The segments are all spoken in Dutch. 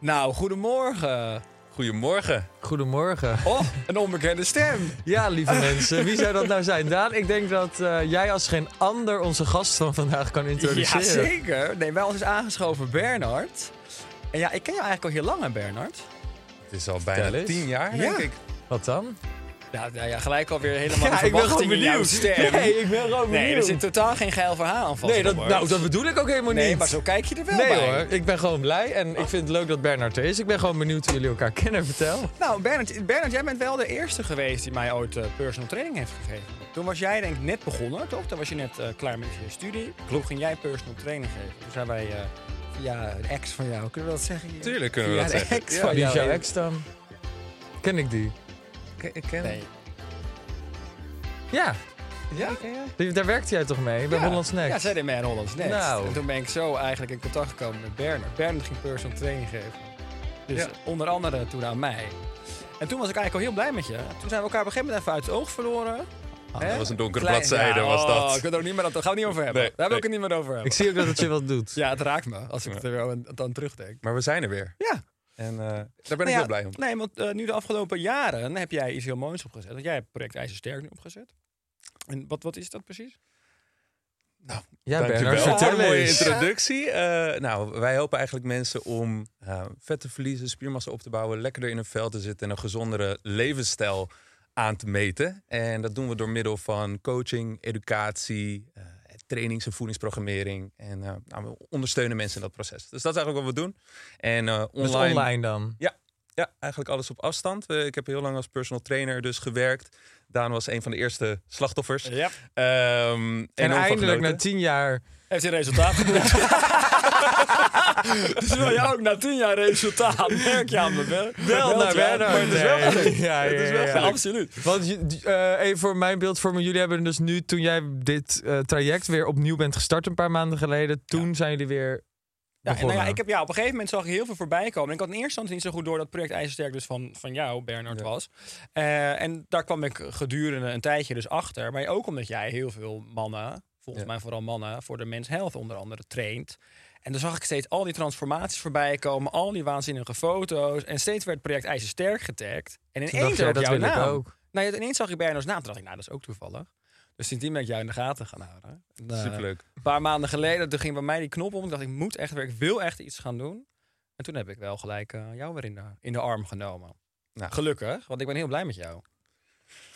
Nou, goedemorgen. Goedemorgen. Goedemorgen. Oh, een onbekende stem. Ja, lieve mensen. Wie zou dat nou zijn? Daan, ik denk dat eh, jij als geen ander onze gast van vandaag kan introduceren. Jazeker. Nee, bij ons is aangeschoven Bernard. En ja, ik ken jou eigenlijk al heel lang, hè, Bernard. Het is al bijna tien jaar, Ja. denk ik. Wat dan? Ja, nou ja, gelijk alweer helemaal Ja, de ik ben gewoon benieuwd. stem. Nee, ik ben gewoon Nee, er benieuwd. zit totaal geen geil verhaal aan vast. Nee, dat, nou, dat bedoel ik ook helemaal Nee, niet. maar zo kijk je er wel Nee bij. hoor, ik ben gewoon blij en ik vind het leuk dat Bernard er is. Ik ben gewoon benieuwd hoe jullie elkaar kennen. Vertel. Nou, Bernard, Bernard, jij bent wel de eerste geweest die mij ooit eh, personal training heeft gegeven. Toen was jij denk ik net begonnen, toch? Toen was je net eh, klaar met je studie. Toen ging jij personal training geven. Toen zijn wij eh, via een ex van jou, kunnen we dat zeggen? hier? Tuurlijk kunnen we dat de zeggen. ex Ja. van Wie is jou. jouw ex dan? Ken ik die? Ik, ik ken Nee. Ja, Ja? die- daar werkte jij toch mee? Bij Ja. Hollands Next? Ja, zij deed mee aan Hollands Next. Nou. En toen ben ik zo eigenlijk in contact gekomen met Bernard. Bernard ging personal training geven. Dus Ja. onder andere toen aan mij. En toen was ik eigenlijk al heel blij met je. Toen zijn we elkaar op een gegeven moment even uit het oog verloren. Hè? Dat was een donkere Klein- bladzijde, Ja, was oh, dat. Ik wil er ook niet meer, daar gaan we het niet over hebben. Nee, daar wil ik het niet meer over hebben. Ik zie ook dat het je wat doet. Ja, het raakt me als ik er wel aan- aan terugdenk. Maar we zijn er weer. Ja. En eh, daar ben ik Nou ja, heel blij om. Nee, want eh, nu de afgelopen jaren heb jij iets heel moois opgezet. Want jij hebt project IJzersterk nu opgezet. En wat, wat is dat precies? Ja, Dankjewel Bernard, voor vertel een mooie introductie. Eh, nou, wij helpen eigenlijk mensen om eh, vet te verliezen, spiermassa op te bouwen, lekkerder in hun vel te zitten en een gezondere levensstijl aan te meten. En dat doen we door middel van coaching, educatie, eh, trainings- en voedingsprogrammering. En eh, nou, we ondersteunen mensen in dat proces. Dus dat is eigenlijk wat we doen. En eh, Dus online, online dan? ja, eigenlijk alles op afstand. Eh, ik heb heel lang als personal trainer dus gewerkt. Daan was een van de eerste slachtoffers. Ja. Ehm, En eindelijk na tien jaar... Heeft hij resultaat geboekt? dus wil je ook na tien jaar resultaat, merk je aan me. Wel, Wel naar. Maar het is wel Nee. gelukt. Ja, het ja, is wel ja. gelukt. Absoluut. Want eh, even voor mijn beeldvorming. Jullie hebben dus nu, toen jij dit eh, traject weer opnieuw bent gestart een paar maanden geleden, toen zijn jullie weer Ja, nou ja, ik heb, ja, op een gegeven moment zag ik heel veel voorbij komen. En ik had in eerste instantie niet zo goed door dat project IJzersterk dus van, van jou, Bernard, was. Eh, en daar kwam ik gedurende een tijdje dus achter. Maar ook omdat jij heel veel mannen, volgens Ja. mij vooral mannen, voor de Men's Health onder andere traint. En dan zag ik steeds al die transformaties voorbij komen, al die waanzinnige foto's. En steeds werd project IJzersterk getagd. En ineens ook jouw naam. ook. Nou, ineens zag ik Bernard's naam. Toen dacht ik, nou, dat is ook toevallig. Dus sindsdien ben ik jou in de gaten gaan houden. En, eh, Superleuk. een paar maanden geleden, toen ging bij mij die knop om. Ik dacht, ik moet echt weer, ik wil echt iets gaan doen. En toen heb ik wel gelijk eh, jou weer in de, in de arm genomen. Nou. Gelukkig, want ik ben heel blij met jou.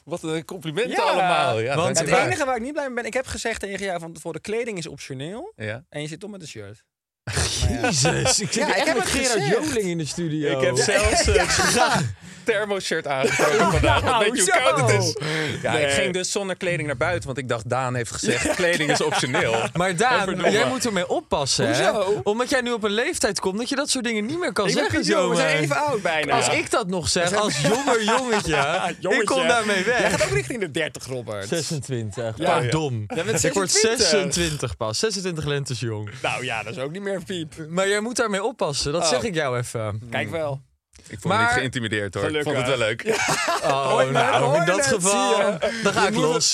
Wat een complimenten Ja, allemaal. Ja, want- het enige waar ik niet blij mee ben, ik heb gezegd tegen jou van voor de kleding is optioneel. Ja. En je zit toch met een shirt. Jezus, ik zit Ja, ik echt heb met het Gerard gezegd. Joling in de studio. Ik heb zelfs uh, een thermoshirt aangetrokken vandaag. Nou, Weet je hoe koud het is? zo. Ja, Nee. ik ging dus zonder kleding naar buiten, want ik dacht, Daan heeft gezegd, kleding is optioneel. Maar Daan, jij moet ermee oppassen, hè? Hoezo? Omdat jij nu op een leeftijd komt dat je dat soort dingen niet meer kan Ik zeggen piepjong, we zijn even oud bijna. Als ik dat nog zeg, als jonger jongetje, ik Jongetje. kom daarmee Jij weg. gaat ook richting de 30, Robert. 26, Ja. pardon. Jij bent Ik word 26. 26 pas, 26 lentes jong. Nou ja, dat is ook niet meer piep. Maar jij moet daarmee oppassen, dat Oh. zeg ik jou even. Kijk wel. Ik voel me Maar- niet geïntimideerd hoor. Ik vond het wel leuk. Oh, nou, in dat geval, zie dan ga ik los.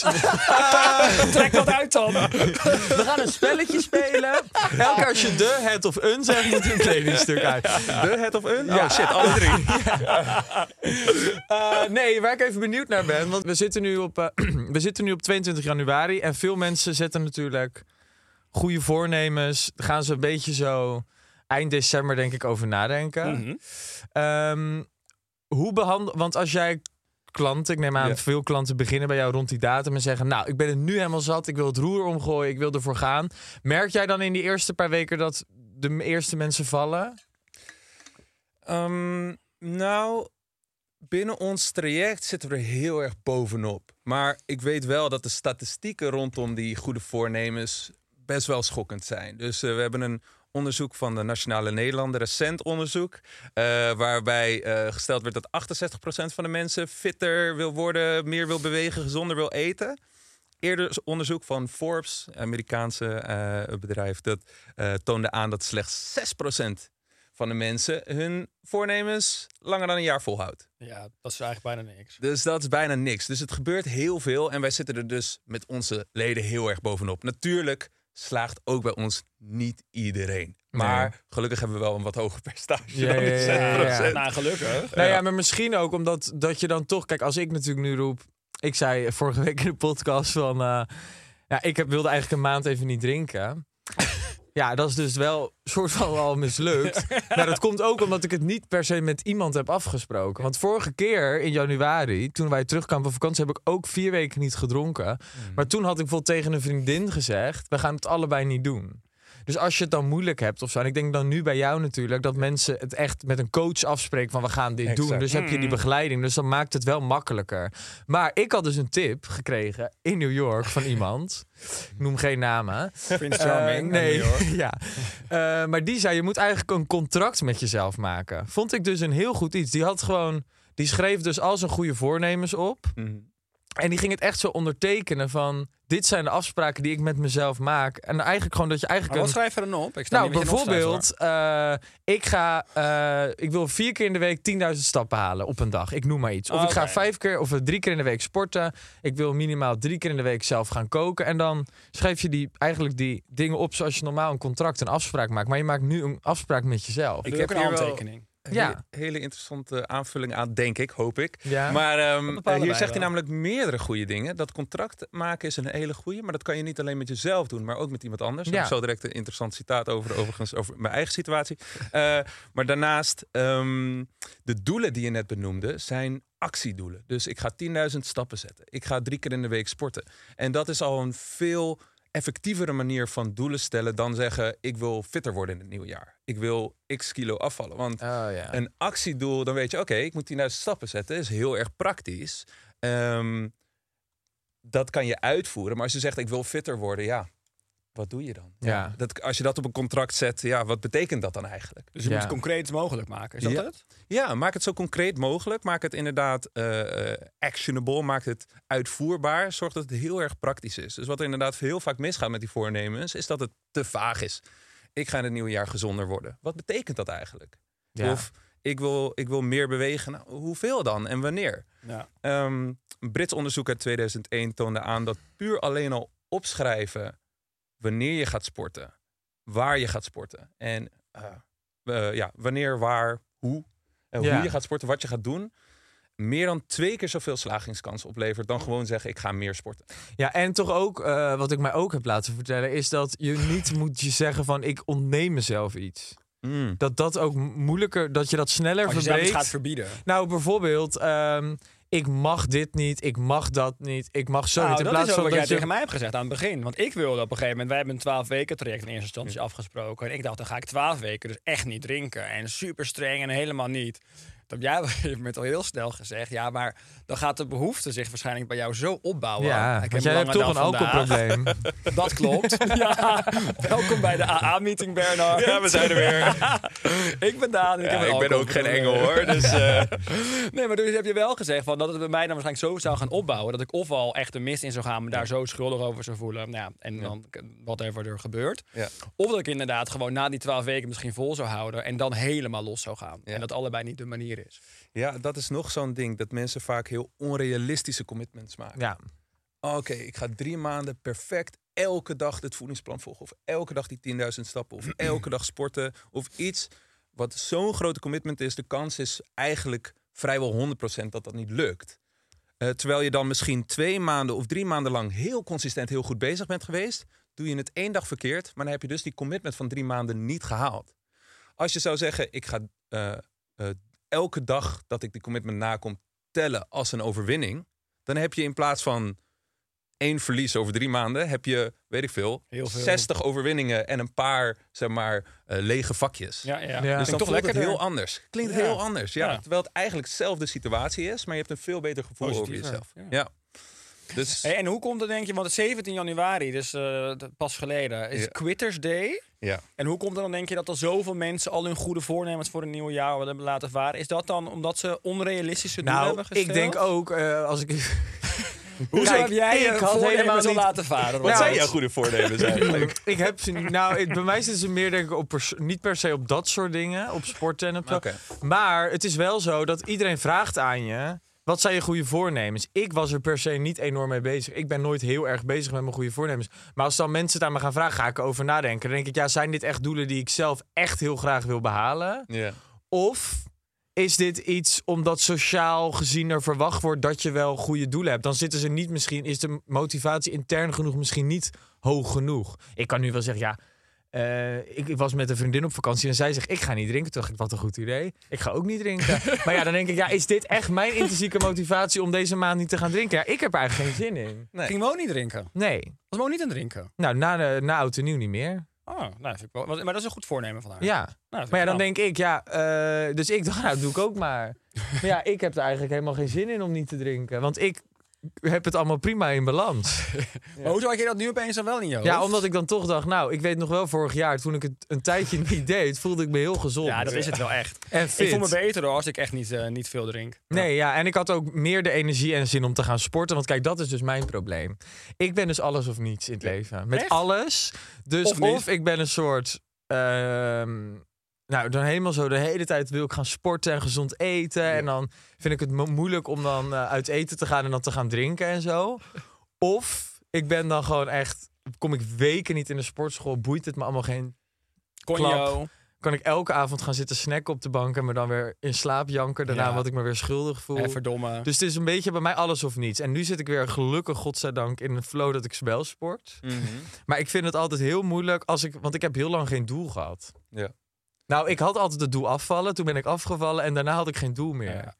Trek dat uit dan. We gaan een spelletje spelen. Elke als je de, het of een zegt, moet er een kledingstuk uit. De het of een? Oh shit, alle drie. Eh, nee, waar ik even benieuwd naar ben. Want we zitten, nu op, eh, we zitten nu op 22 januari. En veel mensen zetten natuurlijk goede voornemens. Daar gaan ze een beetje zo eind december denk ik over nadenken. Mhm. Ehm, hoe behandel... Want als jij klanten, ik neem aan Ja. veel klanten beginnen bij jou rond die datum en zeggen... nou, ik ben het nu helemaal zat, ik wil het roer omgooien, ik wil ervoor gaan. Merk jij dan in die eerste paar weken dat de eerste mensen vallen? Ehm, nou, binnen ons traject zitten we er heel erg bovenop. Maar ik weet wel dat de statistieken rondom die goede voornemens best wel schokkend zijn. Dus eh, we hebben een onderzoek van de Nationale Nederlanden, recent onderzoek, eh, waarbij eh, gesteld werd dat 68% van de mensen fitter wil worden, meer wil bewegen, gezonder wil eten. Eerder onderzoek van Forbes, Amerikaanse bedrijf, dat toonde aan dat slechts 6% van de mensen hun voornemens langer dan een jaar volhoudt. Ja, dat is eigenlijk bijna niks. Dus dat is bijna niks. Dus het gebeurt heel veel en wij zitten er dus met onze leden heel erg bovenop. Natuurlijk slaagt ook bij ons niet iedereen. Maar Nee. gelukkig hebben we wel een wat hoger percentage Ja, dan ja, die ja, ja, ja. 6%. Nou, gelukkig. Nou ja, maar misschien ook omdat dat je dan toch... Kijk, als ik natuurlijk nu roep... Ik zei vorige week in de podcast van... eh, ja, ik heb, wilde eigenlijk een maand even niet drinken. Ja, dat is dus wel soort van al mislukt. maar dat komt ook omdat ik het niet per se met iemand heb afgesproken. Want vorige keer in januari, toen wij terugkwamen van vakantie, heb ik ook vier weken niet gedronken. Maar toen had ik bijvoorbeeld tegen een vriendin gezegd: we gaan het allebei niet doen. Dus als je het dan moeilijk hebt of zo. En ik denk dan nu bij jou natuurlijk dat mensen het echt met een coach afspreken van we gaan dit doen. Dus heb je die begeleiding. Dus dan maakt het wel makkelijker. Maar ik had dus een tip gekregen in New York van iemand. Ik noem geen namen. Prince Charming. Eh, nee, New York. ja. Eh, maar die zei, je moet eigenlijk een contract met jezelf maken. Vond ik dus een heel goed iets. Die had gewoon, die schreef dus al zijn goede voornemens op. Mhm. En die ging het echt zo ondertekenen van, dit zijn de afspraken die ik met mezelf maak. En eigenlijk gewoon dat je Maar eigenlijk wat een... schrijf je er dan op? Ik sta Nou, bijvoorbeeld, eh, ik ga, eh, ik wil vier keer in de week 10.000 stappen halen op een dag. Ik noem maar iets. Of ik ga vijf keer of drie keer in de week sporten. Ik wil minimaal drie keer in de week zelf gaan koken. En dan schrijf je die, eigenlijk die dingen op zoals je normaal een contract, een afspraak maakt. Maar je maakt nu een afspraak met jezelf. Ik Doe heb een handtekening. Ja. Hele, hele interessante aanvulling aan, denk ik, hoop ik. Ja. Maar ehm, bepalen hier zegt hij namelijk meerdere goede dingen. Dat contract maken is een hele goede, maar dat kan je niet alleen met jezelf doen, maar ook met iemand anders. Ja. ik zo direct een interessant citaat over, overigens, over mijn eigen situatie. Eh, maar daarnaast, ehm, de doelen die je net benoemde, zijn actiedoelen. Dus ik ga 10.000 stappen zetten. Ik ga drie keer in de week sporten. En dat is al een veel effectievere manier van doelen stellen dan zeggen: ik wil fitter worden in het nieuwe jaar. Ik wil x kilo afvallen. Want Oh, ja. een actiedoel, dan weet je, oké, ik moet 10.000 stappen zetten. is heel erg praktisch. Ehm, dat kan je uitvoeren. Maar als je zegt, ik wil fitter worden, ja, wat doe je dan? Ja. Dat, als je dat op een contract zet, ja, wat betekent dat dan eigenlijk? Dus je Ja. moet het concreet mogelijk maken. Is dat Ja. het? Ja, maak het zo concreet mogelijk. Maak het inderdaad eh, eh, actionable. Maak het uitvoerbaar. Zorg dat het heel erg praktisch is. Dus wat er inderdaad heel vaak misgaat met die voornemens, is dat het te vaag is. Ik ga in het nieuwe jaar gezonder worden. Wat betekent dat eigenlijk? Ja. Of ik wil, ik wil meer bewegen. Nou, hoeveel dan en wanneer? Ja. Ehm, een Brits onderzoek uit 2001 toonde aan dat puur alleen al opschrijven wanneer je gaat sporten, waar je gaat sporten en eh, eh, ja, wanneer, waar, hoe, en Ja. hoe je gaat sporten, wat je gaat doen, meer dan twee keer zoveel slagingskans oplevert dan gewoon zeggen ik ga meer sporten. Ja, en toch ook, eh, wat ik mij ook heb laten vertellen, is dat je niet moet je zeggen van ik ontneem mezelf iets. Dat dat ook mo- moeilijker, dat je dat sneller Als je verbreekt. gaat verbieden. Nou, bijvoorbeeld, ehm, ik mag dit niet, ik mag dat niet, ik mag zo Nou, niet. In dat plaats is ook van wat jij je... tegen mij hebt gezegd aan het begin. Want ik wilde op een gegeven moment... Wij hebben een 12 weken traject in eerste instantie afgesproken. En ik dacht, dan ga ik 12 weken dus echt niet drinken. En super streng en helemaal niet. Heb jij op een gegeven moment al heel snel gezegd... Ja, maar dan gaat de behoefte zich waarschijnlijk bij jou zo opbouwen. Ja, Ik heb jij hebt toch een alcoholprobleem. Dat klopt. ja. Welkom bij de AA-meeting, Bernard. Ja, we zijn er weer. ik ben Daan ik, Ja, heb een ik ben ook geen engel hoor. Dus, eh, Nee, maar dus heb je wel gezegd van dat het bij mij dan waarschijnlijk zo zou gaan opbouwen. Dat ik ofwel echt de mist in zou gaan, me daar zo schuldig over zou voelen. Nou, ja, en dan whatever er gebeurt. ja. Of dat ik inderdaad gewoon na die twaalf weken misschien vol zou houden. En dan helemaal los zou gaan. Ja. En dat allebei niet de manier is. Ja, dat is nog zo'n ding. Dat mensen vaak heel onrealistische commitments maken. Ja, Oké, ik ga drie maanden perfect elke dag dit voedingsplan volgen. Of elke dag die 10.000 stappen. Of elke dag sporten. Of iets wat zo'n grote commitment is. De kans is eigenlijk vrijwel 100% dat dat niet lukt. Eh, terwijl je dan misschien twee maanden of drie maanden lang heel consistent heel goed bezig bent geweest. Doe je het één dag verkeerd. Maar dan heb je dus die commitment van drie maanden niet gehaald. Als je zou zeggen, ik ga eh, elke dag dat ik die commitment nakom tellen als een overwinning. Dan heb je in plaats van één verlies over drie maanden, heb je, weet ik veel, Heel veel. 60 overwinningen en een paar, zeg maar, eh, lege vakjes. Ja, ja. Ja. Dus dan Klinkt toch lekkerder. heel anders. Klinkt Ja. heel anders, ja. Ja. Terwijl het eigenlijk dezelfde situatie is, maar je hebt een veel beter gevoel over jezelf. ja. Dus Hey, en hoe komt het, denk je, want het 17 januari, dus eh, pas geleden, is Ja. Quitters Day. ja. En hoe komt het dan, denk je, dat er zoveel mensen al hun goede voornemens voor een nieuw jaar hebben laten varen? Is dat dan omdat ze onrealistische doelen nou, hebben gesteld? ik denk ook, eh, als ik... Hoezo heb jij ik had helemaal niet- laten varen? Wat Nou, zijn jouw goede voornemens eigenlijk? ik heb ze niet. Nou, bij mij zitten ze meer denk ik op niet per se op dat soort dingen, op sporten en op. Maar het is wel zo dat iedereen vraagt aan je. Wat zijn je goede voornemens? Ik was er per se niet enorm mee bezig. Ik ben nooit heel erg bezig met mijn goede voornemens. Maar als dan mensen het aan me gaan vragen, ga ik erover nadenken. Dan denk ik, ja, zijn dit echt doelen die ik zelf echt heel graag wil behalen? Ja. Of is dit iets omdat sociaal gezien er verwacht wordt dat je wel goede doelen hebt? Dan zitten ze niet misschien, is de motivatie intern genoeg misschien niet hoog genoeg? Ik kan nu wel zeggen, ja. Eh, ik, ik was met een vriendin op vakantie en zij zegt: Ik ga niet drinken. Toen dacht ik: Wat een goed idee. Ik ga ook niet drinken. maar ja, dan denk ik: ja, Is dit echt mijn intrinsieke motivatie om deze maand niet te gaan drinken? Ja, ik heb er eigenlijk geen zin in. Nee. Ging Mo niet drinken? Nee. Was Mo niet aan het drinken? Nou, na, de, na oud en nieuw niet meer. Oh, nou, vind ik wel, maar dat is een goed voornemen van haar. Ja. Nou, Maar ja, dan knap. denk ik, ja, eh, dus ik dacht, nou, dat doe ik ook maar. Maar ja, ik heb er eigenlijk helemaal geen zin in om niet te drinken. Want ik heb het allemaal prima in balans. Maar hoezo had je dat nu opeens dan wel in je hoofd? Ja, omdat ik dan toch dacht, nou, ik weet nog wel vorig jaar, toen ik het een tijdje niet deed, voelde ik me heel gezond. Ja, dat is het wel echt. En fit. Ik voel me beter hoor, als ik echt niet, eh, niet veel drink. Nee, ja, en ik had ook meer de energie en zin om te gaan sporten. Want kijk, dat is dus mijn probleem. Ik ben dus alles of niets in het leven. Met Echt? alles. Dus Of ik ben een soort... ehm, nou, dan helemaal zo de hele tijd wil ik gaan sporten en gezond eten. En dan vind ik het mo- moeilijk om dan eh, uit eten te gaan en dan te gaan drinken en zo. Of ik ben dan gewoon echt... Kom ik weken niet in de sportschool, boeit het me allemaal geen Conjo. kan ik elke avond gaan zitten snacken op de bank en me dan weer in slaap janken. Daarna Ja. wat ik me weer schuldig voel. En verdomme. Dus het is een beetje bij mij alles of niets. En nu zit ik weer gelukkig, godzijdank, in een flow dat ik spel sport. Mhm. Maar ik vind het altijd heel moeilijk als ik, want ik heb heel lang geen doel gehad. Ja. Nou, ik had altijd het doel afvallen. Toen ben ik afgevallen en daarna had ik geen doel meer. Ja.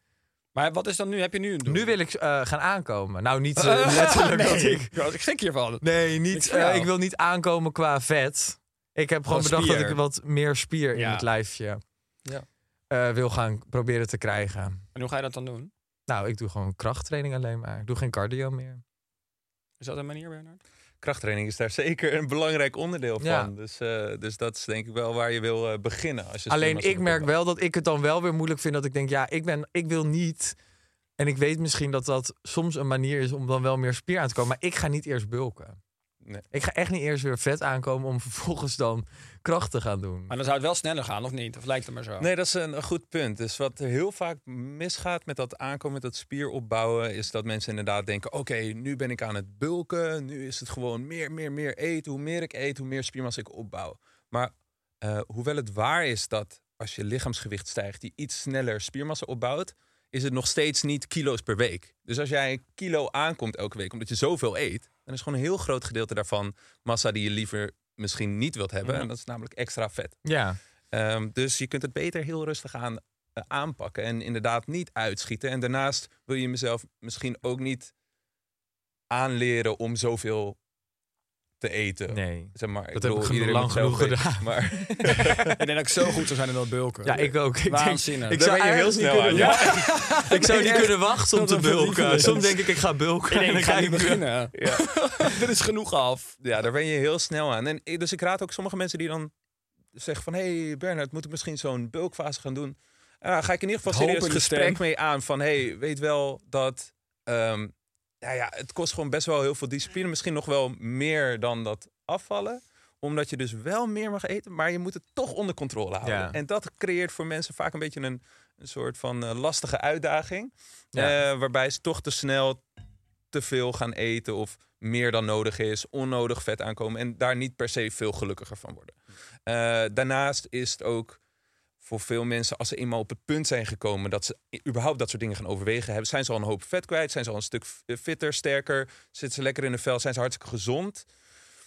Maar wat is dan nu? Heb je nu een doel? Nu wil ik eh, gaan aankomen. Nou, niet eh, letterlijk dat nee, ik. Ja, ik schrik hiervan. Nee, niet. voor eh, ik wil niet aankomen qua vet. Ik heb gewoon Gewoon bedacht dat ik wat meer spier in het lijfje Ja. wil gaan proberen te krijgen. En hoe ga je dat dan doen? Nou, ik doe gewoon krachttraining alleen maar. Ik doe geen cardio meer. Is dat een manier, Bernard? Krachttraining is daar zeker een belangrijk onderdeel van. Ja. Dus, eh, dus dat is denk ik wel waar je wil eh, beginnen. Als je Alleen ik merk wel dat ik het dan wel weer moeilijk vind dat ik denk, ja, ik, ben, ik wil niet. En ik weet misschien dat dat soms een manier is om dan wel meer spier aan te komen. Maar ik ga niet eerst bulken. Nee. Ik ga echt niet eerst weer vet aankomen om vervolgens dan kracht te gaan doen. Maar dan zou het wel sneller gaan, of niet? Of lijkt het maar zo? Nee, dat is een, een goed punt. Dus wat er heel vaak misgaat met dat aankomen, met dat spier opbouwen, is dat mensen inderdaad denken: oké, nu ben ik aan het bulken. Nu is het gewoon meer, meer, meer eten. Hoe meer ik eet, hoe meer spiermassa ik opbouw. Maar eh, hoewel het waar is dat als je lichaamsgewicht stijgt, je iets sneller spiermassa opbouwt, is het nog steeds niet kilo's per week. Dus als jij een kilo aankomt elke week omdat je zoveel eet, dan is gewoon een heel groot gedeelte daarvan massa die je liever misschien niet wilt hebben. Mhm. En dat is namelijk extra vet. Ja, Ehm, dus je kunt het beter heel rustig aan eh, aanpakken en inderdaad niet uitschieten. En daarnaast wil je mezelf misschien ook niet aanleren om zoveel te eten. nee. Zeg maar, ik Dat heb bedoel, ik genoeg- iedereen lang genoeg gedaan. Maar ik denk dat ik zo goed zou zijn in dat bulken. Ja, ik ook. Ik, denk, Waanzinnig. ik Daar zou ben je heel snel aan, ja. ja. ik zou niet kunnen wachten om te bulken. Soms denk ik, ik ga bulken. Ik denk, en ik dan ga ik beginnen. Dit is genoeg af. ja, daar ben je heel snel aan. En, ik- dus ik raad ook sommige mensen die dan zeggen van... hey Bernard, moet ik misschien zo'n bulkfase gaan doen? En dan ga ik in ieder geval serieus gesprek stem. mee aan van... hey, weet wel dat... ehm, ja, ja, het kost gewoon best wel heel veel discipline. Misschien nog wel meer dan dat afvallen. Omdat je dus wel meer mag eten, maar je moet het toch onder controle houden. Ja. En dat creëert voor mensen vaak een beetje een, een soort van eh, lastige uitdaging. Ja. Eh, waarbij ze toch te snel te veel gaan eten of meer dan nodig is, onnodig vet aankomen en daar niet per se veel gelukkiger van worden. Eh, daarnaast is het ook voor veel mensen, als ze eenmaal op het punt zijn gekomen dat ze überhaupt dat soort dingen gaan overwegen, hebben, zijn ze al een hoop vet kwijt, zijn ze al een stuk fitter, sterker, zitten ze lekker in de vel, zijn ze hartstikke gezond.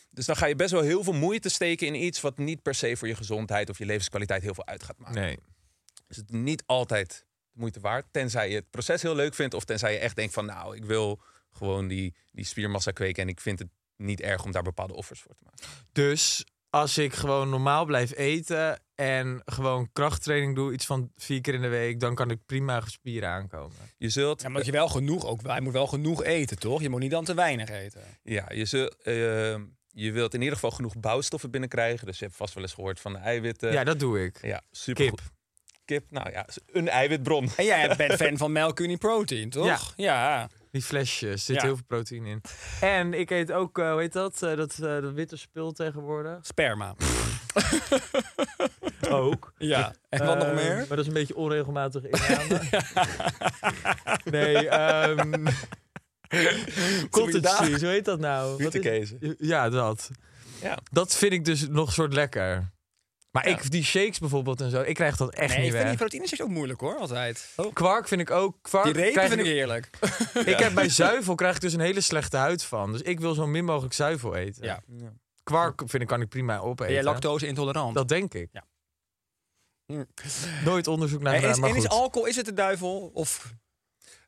Dus dan ga je best wel heel veel moeite steken in iets wat niet per se voor je gezondheid of je levenskwaliteit heel veel uit gaat maken. Nee. is het niet altijd de moeite waard. Tenzij je het proces heel leuk vindt. Of tenzij je echt denkt van nou, ik wil gewoon die, die spiermassa kweken. En ik vind het niet erg om daar bepaalde offers voor te maken. Dus als ik gewoon normaal blijf eten en gewoon krachttraining doe, iets van vier keer in de week, dan kan ik prima spieren aankomen. Je zult, Ja, maar je wel genoeg ook. Hij moet wel genoeg eten, toch? Je moet niet dan te weinig eten. ja, je, zult, eh, je wilt in ieder geval genoeg bouwstoffen binnenkrijgen. Dus je hebt vast wel eens gehoord van de eiwitten. ja, dat doe ik. ja super Kip. Kip, nou ja, een eiwitbron. En jij bent fan van melk protein, toch? Ja. ja. Die flesjes, zit Ja. heel veel proteïne in. En ik eet ook, eh, hoe heet dat? Eh, dat, eh, dat witte spul tegenwoordig. Sperma. Ook. Ja. En wat nog Eh, meer? Maar dat is een beetje onregelmatig inname. nee, ehm cottage cheese, hoe heet dat nou? Wietenkezen. Ja, dat. Ja. Dat vind ik dus nog soort lekker. Maar Ja. ik, die shakes bijvoorbeeld en zo, ik krijg dat echt Nee, ik niet vind die weg. proteïne is ook moeilijk hoor, altijd. Kwark vind ik ook. Kwark Die repen vind ik heerlijk. ik heb bij zuivel krijg ik dus een hele slechte huid van. Dus ik wil zo min mogelijk zuivel eten. Ja. Kwark vind ik kan ik prima opeten. Ben jij lactose intolerant? Dat denk ik. Ja. Nooit onderzoek naar gedaan, is, maar en is goed. alcohol, is het de duivel? Of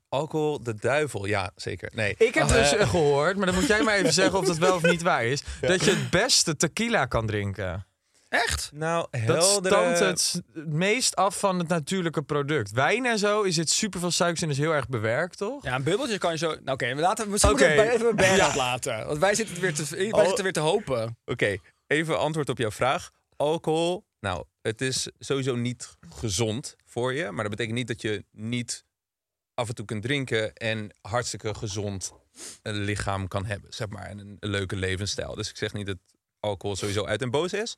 Alcohol, de duivel, ja, zeker. Nee. Ik heb Oh, dus eh, gehoord, maar dan moet jij maar even zeggen of dat wel of niet waar is. Dat je het beste tequila kan drinken. Echt? nou, Dat heldere... stamt het meest af van het natuurlijke product. Wijn en zo is het super veel suikers en is heel erg bewerkt, toch? Ja, een bubbeltje kan je zo... Nou, Oké, we laten misschien we het bij- even bij Ja. laten. Want wij zitten weer te, wij Oh. zitten weer te hopen. Oké, even antwoord op jouw vraag. Alcohol, nou, het is sowieso niet gezond voor je. Maar dat betekent niet dat je niet af en toe kunt drinken en hartstikke gezond een lichaam kan hebben, zeg maar. En een, een leuke levensstijl. Dus ik zeg niet dat alcohol sowieso uit en boos is.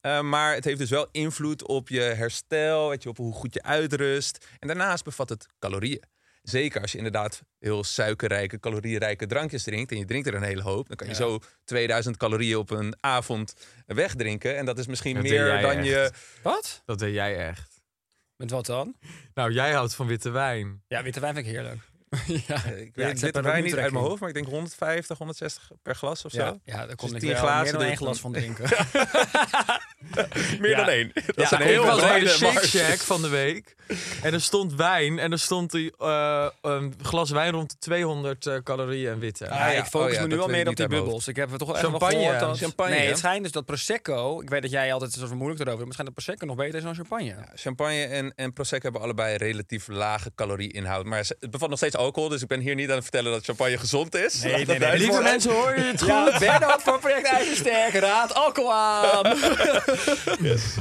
Eh, maar het heeft dus wel invloed op je herstel, weet je, op hoe goed je uitrust. En daarnaast bevat het calorieën. Zeker als je inderdaad heel suikerrijke, calorierijke drankjes drinkt en je drinkt er een hele hoop, dan kan je Ja. zo 2000 calorieën op een avond wegdrinken. En dat is misschien Dat meer dan echt. je. Wat? Dat deed jij echt. Met wat dan? Nou, jij houdt van witte wijn. Ja, witte wijn vind ik heerlijk. ja. Ik Ja, weet ik ja, heb dit er wijn niet uit mijn hoofd, maar ik denk 150, 160 per glas of zo. Ja, ja, daar kon Dus ik tien wel glazen meer dan één glas van drinken. Meer Ja. dan één. Dat Ja, is een ik heel ik was bij de wijde Shake. Shack van de week. En er stond wijn. En er stond die, eh, een glas wijn rond de 200 eh, calorieën en witte. Ja, ja. ik focus Oh ja, me nu weet meer op die bubbels. Ik heb het toch wel echt Champagne. wel gehoord. Dat, Champagne. Nee, het schijnt dus dat Prosecco... Ik weet dat jij altijd zo vermoeilijk erover bent. Maar het schijnt dat Prosecco nog beter is dan champagne. Ja, Champagne en, en Prosecco hebben allebei relatief lage calorieinhoud. Maar het bevat nog steeds alcohol, dus ik ben hier niet aan het vertellen dat champagne gezond is. Nee, nee, nee, Lieve mensen, hoor je het goed? Ja, Bernard van Project IJzersterk raadt alcohol aan.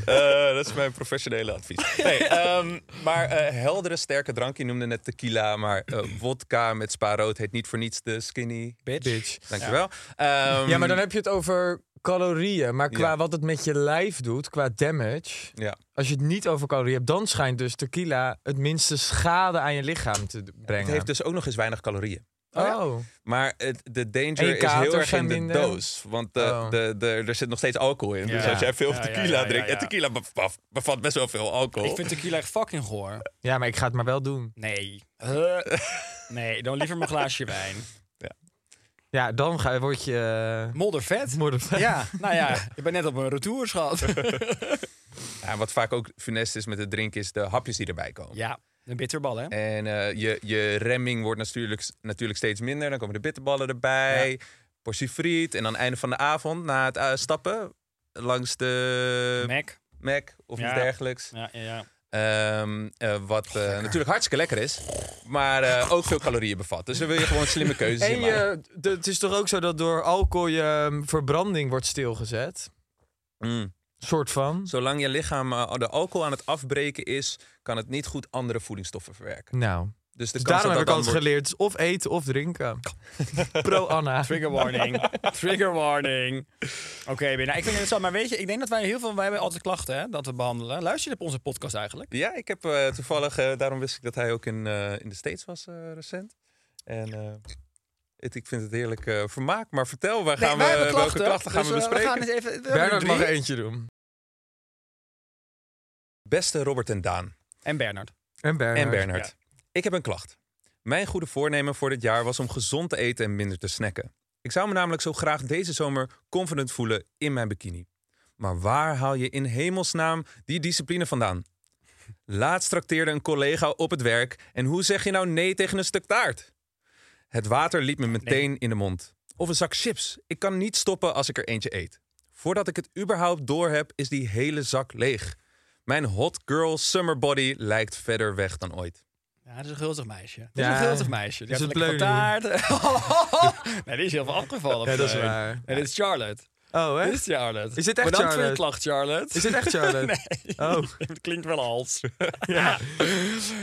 Eh, dat is mijn professionele advies. Nee, ehm, maar eh, heldere, sterke drank. Je noemde net tequila, maar eh wodka met spa rood heet niet voor niets de skinny Bitch. Dankjewel. Ehm, Ja, maar dan heb je het over calorieën. Maar qua Ja. wat het met je lijf doet, qua damage... Ja. Als je het niet over calorieën hebt, dan schijnt dus tequila het minste schade aan je lichaam te brengen. Het heeft dus ook nog eens weinig calorieën. Oh, Maar het, de danger is heel erg in de minder? doos. Want de, Oh. de, de, er zit nog steeds alcohol in. Dus als jij veel tequila ja, ja, drinkt... ja. En tequila bevat, bevat best wel veel alcohol. Ik vind tequila echt fucking goor. ja, maar ik ga het maar wel doen. Nee. Nee, dan liever mijn glaasje wijn. Ja, dan ga, word je... eh, Moddervet? moddervet. Ja, nou ja, je bent net op een retour, schat. Ja, wat vaak ook funest is met het drinken... is de hapjes die erbij komen. Ja, een bitterbal, hè? En eh, je, je remming wordt natuurlijk, natuurlijk steeds minder. Dan komen de bitterballen erbij. Portie friet. En aan het einde van de avond, na het eh, stappen... langs de Mac. Mac of Ja. iets dergelijks. Ja, ja, ja. Ehm, eh, wat eh, natuurlijk hartstikke lekker is. Maar eh, ook veel calorieën bevat. Dus dan wil je gewoon slimme keuzes En maken. je, het is toch ook zo dat door alcohol je um, verbranding wordt stilgezet? Mm. Soort van. Zolang je lichaam eh, de alcohol aan het afbreken is... kan het niet goed andere voedingsstoffen verwerken. Nou, Dus de Dus kans daarom heb dat ik altijd wordt- geleerd, of eten of drinken. Pro Anna. Trigger warning. Trigger warning. Oké, nou, ik vind het zo. Maar weet je, ik denk dat wij heel veel... Wij hebben altijd klachten, hè, dat we behandelen. Luister je op onze podcast eigenlijk? Ja, ik heb eh, toevallig, eh, daarom wist ik dat hij ook in, eh, in de States was eh, recent. En eh, het, ik vind het heerlijk eh, vermaak. Maar vertel, waar gaan wij we, welke klachten gaan dus, we bespreken? gaan eens even... we Bernard mag er eentje doen. Beste Robert en Daan. En Bernard. En Bernard. En Bernard. Ik heb een klacht. Mijn goede voornemen voor dit jaar was om gezond te eten en minder te snacken. Ik zou me namelijk zo graag deze zomer confident voelen in mijn bikini. Maar waar haal je in hemelsnaam die discipline vandaan? Laatst trakteerde een collega op het werk en hoe zeg je nou nee tegen een stuk taart? Het water liep me meteen in de mond. Of een zak chips. Ik kan niet stoppen als ik er eentje eet. Voordat ik het überhaupt door heb, is die hele zak leeg. Mijn hot girl summer body lijkt verder weg dan ooit. Ja, dat is een gulzig meisje. Dat is een gulzig meisje. Die is heeft lekker taart. nee, die is heel veel afgevallen. Ja, dat is waar. Nee, dit is Charlotte. Oh, hè? Dit is Charlotte. Is dit echt Bedankt voor je Charlotte? klacht, Charlotte. Is dit echt Charlotte? nee. Oh. Het klinkt wel als. Ja.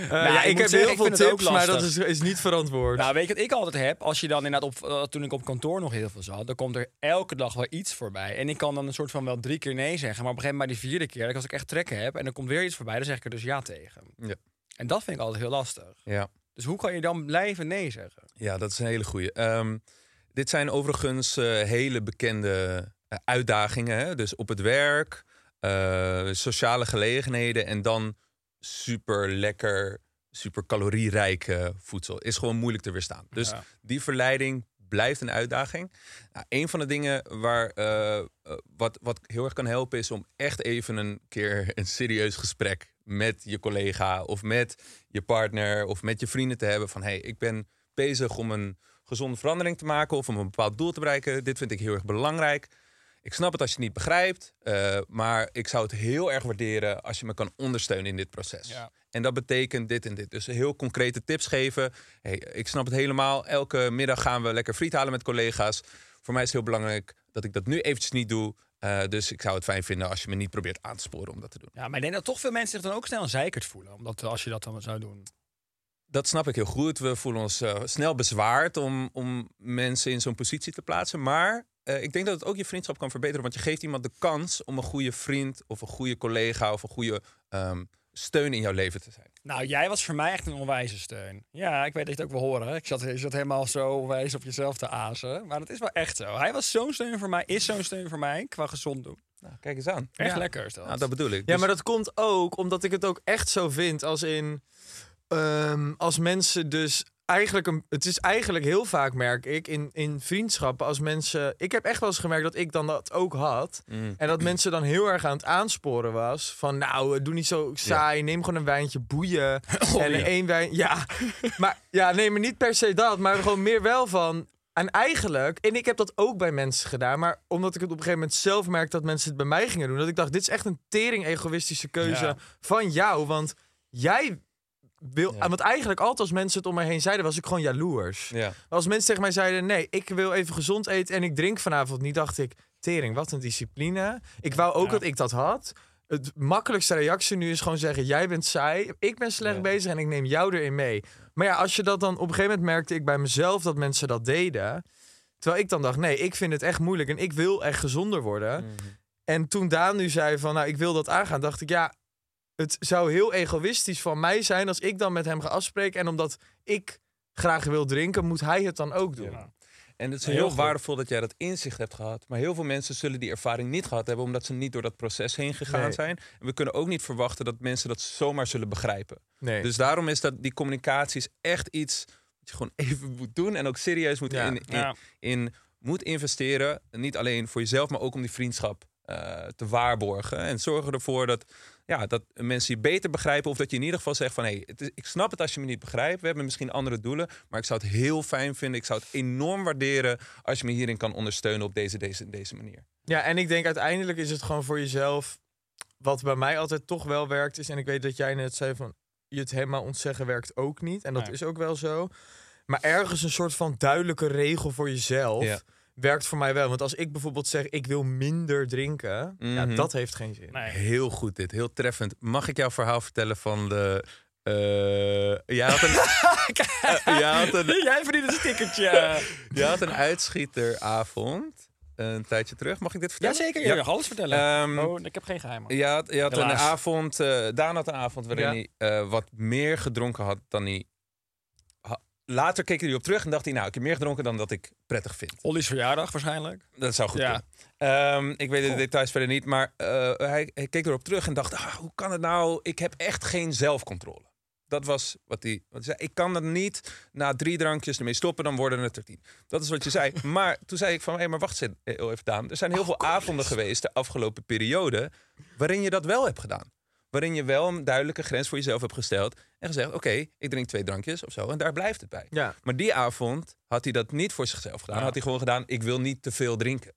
Eh, Nou, ja, ik heb zeggen, heel veel vind het ook tips, maar dat is, is niet verantwoord. Nou, weet je wat ik altijd heb? Als je dan inderdaad op, eh, toen ik op kantoor nog heel veel zat, dan komt er elke dag wel iets voorbij. En ik kan dan een soort van wel drie keer nee zeggen, maar op een gegeven moment bij die vierde keer, als ik echt trekken heb en er komt weer iets voorbij, dan zeg ik er dus ja tegen. Ja. En dat vind ik altijd heel lastig. Ja. Dus hoe kan je dan blijven nee zeggen? Ja, dat is een hele goeie. Ehm, dit zijn overigens eh, hele bekende uitdagingen. Hè? Dus op het werk, sociale gelegenheden en dan super lekker, super calorierijk eh, voedsel. Is gewoon moeilijk te weerstaan. Dus Ja. die verleiding blijft een uitdaging. Nou, een van de dingen waar, eh, wat, wat heel erg kan helpen is om echt even een keer een serieus gesprek met je collega of met je partner of met je vrienden te hebben van hey, ik ben bezig om een gezonde verandering te maken of om een bepaald doel te bereiken. Dit vind ik heel erg belangrijk. Ik snap het als je het niet begrijpt, eh, maar ik zou het heel erg waarderen als je me kan ondersteunen in dit proces. Ja. En dat betekent dit en dit. Dus heel concrete tips geven. Hey, ik snap het helemaal. Elke middag gaan we lekker friet halen met collega's. Voor mij is het heel belangrijk dat ik dat nu eventjes niet doe. Eh, dus ik zou het fijn vinden als je me niet probeert aan te sporen om dat te doen. Ja, maar ik denk dat toch veel mensen zich dan ook snel zeikerd voelen. Omdat als je dat dan zou doen. Dat snap ik heel goed. We voelen ons eh, snel bezwaard om, om mensen in zo'n positie te plaatsen. Maar eh, ik denk dat het ook je vriendschap kan verbeteren. Want je geeft iemand de kans om een goede vriend of een goede collega of een goede ehm, steun in jouw leven te zijn. Nou, jij was voor mij echt een onwijze steun. Ja, ik weet dat je het ook wel horen. Ik zat, je zat helemaal zo wijs op jezelf te azen. Maar dat is wel echt zo. Hij was zo'n steun voor mij, is zo'n steun voor mij qua gezond doen. Nou, kijk eens aan. Echt Ja. lekker is dat. Nou, dat bedoel ik. Ja, Dus- maar dat komt ook omdat ik het ook echt zo vind. Als in. Ehm, als mensen dus. Eigenlijk een, het is eigenlijk heel vaak, merk ik, in, in vriendschappen. Als mensen. Ik heb echt wel eens gemerkt dat ik dan dat ook had. Mm. En dat mensen dan heel erg aan het aansporen was. Van nou, doe niet zo saai. Neem gewoon een wijntje, boeien. en ja. één wijn. Ja, maar ja, nee, maar niet per se dat. Maar gewoon meer wel van. En eigenlijk, en ik heb dat ook bij mensen gedaan, maar omdat ik het op een gegeven moment zelf merkte dat mensen het bij mij gingen doen, dat ik dacht, dit is echt een tering egoïstische keuze Ja. van jou, want jij wil, Ja. want eigenlijk altijd als mensen het om mij heen zeiden, was ik gewoon jaloers. Ja. Als mensen tegen mij zeiden, nee, ik wil even gezond eten en ik drink vanavond niet, dacht ik, tering, wat een discipline. Ik wou ook Ja. dat ik dat had. Het makkelijkste reactie nu is gewoon zeggen, jij bent saai, ik ben slecht bezig en ik neem jou erin mee. Maar ja, als je dat dan op een gegeven moment merkte ik bij mezelf dat mensen dat deden. Terwijl ik dan dacht, nee, ik vind het echt moeilijk en ik wil echt gezonder worden. Mhm. En toen Daan nu zei van, nou, ik wil dat aangaan, dacht ik, ja, het zou heel egoïstisch van mij zijn als ik dan met hem ga afspreken. En omdat ik graag wil drinken, moet hij het dan ook doen. Ja. En het is Heel waardevol dat jij dat inzicht hebt gehad. Maar heel veel mensen zullen die ervaring niet gehad hebben, omdat ze niet door dat proces heen gegaan Nee. zijn. En we kunnen ook niet verwachten dat mensen dat zomaar zullen begrijpen. Nee. Dus daarom is dat die communicatie is echt iets wat je gewoon even moet doen en ook serieus moet, Ja. in, in, Ja. in moet investeren. Niet alleen voor jezelf, maar ook om die vriendschap eh, te waarborgen. En zorgen ervoor dat, ja, dat mensen je beter begrijpen. Of dat je in ieder geval zegt van... Hey, het is, ik snap het als je me niet begrijpt. We hebben misschien andere doelen. Maar ik zou het heel fijn vinden. Ik zou het enorm waarderen als je me hierin kan ondersteunen op deze, deze, deze manier. Ja, en ik denk uiteindelijk is het gewoon voor jezelf. Wat bij mij altijd toch wel werkt is. En ik weet dat jij net zei van. Je het helemaal ontzeggen werkt ook niet. En dat Nee. is ook wel zo. Maar ergens een soort van duidelijke regel voor jezelf. Ja. Werkt voor mij wel. Want als ik bijvoorbeeld zeg, ik wil minder drinken. Ja, Mhm. dat heeft geen zin. Nee. Heel goed dit, heel treffend. Mag ik jouw verhaal vertellen van de Eh, jij had een, jij had een, Jij verdient een stickertje. jij had een uitschieteravond een tijdje terug. Mag ik dit vertellen? Jazeker, je mag alles vertellen. Ehm, oh, ik heb geen geheimen. Je had, je had een avond, eh Daan had een avond waarin Ja. hij eh, wat meer gedronken had dan hij... Later keek hij erop terug en dacht hij, nou, ik heb meer gedronken dan dat ik prettig vind. Ollie's verjaardag waarschijnlijk. Dat zou goed Ja. kunnen. Ehm, ik weet de details verder niet, maar eh, hij, hij keek erop terug en dacht, ah, hoe kan het nou? Ik heb echt geen zelfcontrole. Dat was wat hij, wat hij zei. Ik kan er niet na drie drankjes ermee stoppen, dan worden het er tien. Dat is wat je zei. Maar toen zei ik van, hé, maar wacht eens heel even, Daan. Er zijn heel veel avonden geweest de afgelopen periode waarin je dat wel hebt gedaan. Waarin je wel een duidelijke grens voor jezelf hebt gesteld en gezegd, oké, ik drink twee drankjes of zo en daar blijft het bij. Ja. Maar die avond had hij dat niet voor zichzelf gedaan. Ja. Had hij gewoon gedaan, ik wil niet te veel drinken.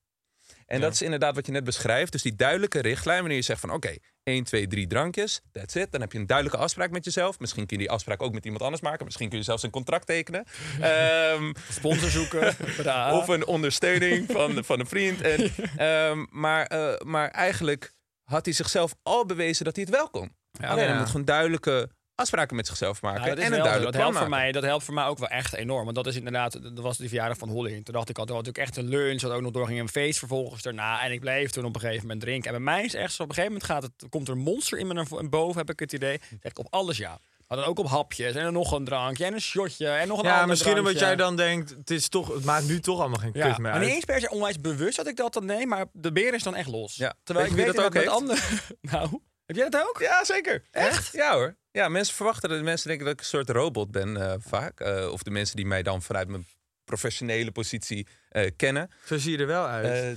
En Ja. dat is inderdaad wat je net beschrijft. Dus die duidelijke richtlijn, wanneer je zegt van oké, 1, 2, 3 drankjes, that's it. Dan heb je een duidelijke afspraak met jezelf. Misschien kun je die afspraak ook met iemand anders maken. Misschien kun je zelfs een contract tekenen. Ehm, Sponsor zoeken. of een ondersteuning van, van een vriend. En, ehm, maar, eh, maar eigenlijk had hij zichzelf al bewezen dat hij het wel kon. Ja, Alleen hij moet gewoon duidelijke afspraken met zichzelf maken. Dat en een duidelijk dat helpt voor mij. Dat helpt voor mij ook wel echt enorm. Want dat is inderdaad, dat was die verjaardag van Holly. Toen dacht ik al, toen had ik echt een lunch, had ook nog doorging een feest vervolgens daarna. En ik bleef toen op een gegeven moment drinken. En bij mij is echt zo, op een gegeven moment gaat het, komt er een monster in me naar boven, heb ik het idee. Zeg ik op alles ja. Maar dan ook op hapjes en dan nog een drankje en een shotje en nog een Ja, ander misschien omdat jij dan denkt, het, is toch, het maakt nu toch allemaal geen Ja, kut meer maar niet uit. eens per se onwijs bewust dat ik dat dan neem, maar de beer is dan echt los. Ja. Terwijl Weet ik je weet wie dat dat ook met andere... nou, heb jij dat ook? Ja, zeker. Echt? Ja hoor. Ja, mensen verwachten dat mensen denken dat ik een soort robot ben eh, vaak. Eh, of de mensen die mij dan vanuit mijn professionele positie eh, kennen. Zo zie je er wel uit. Eh,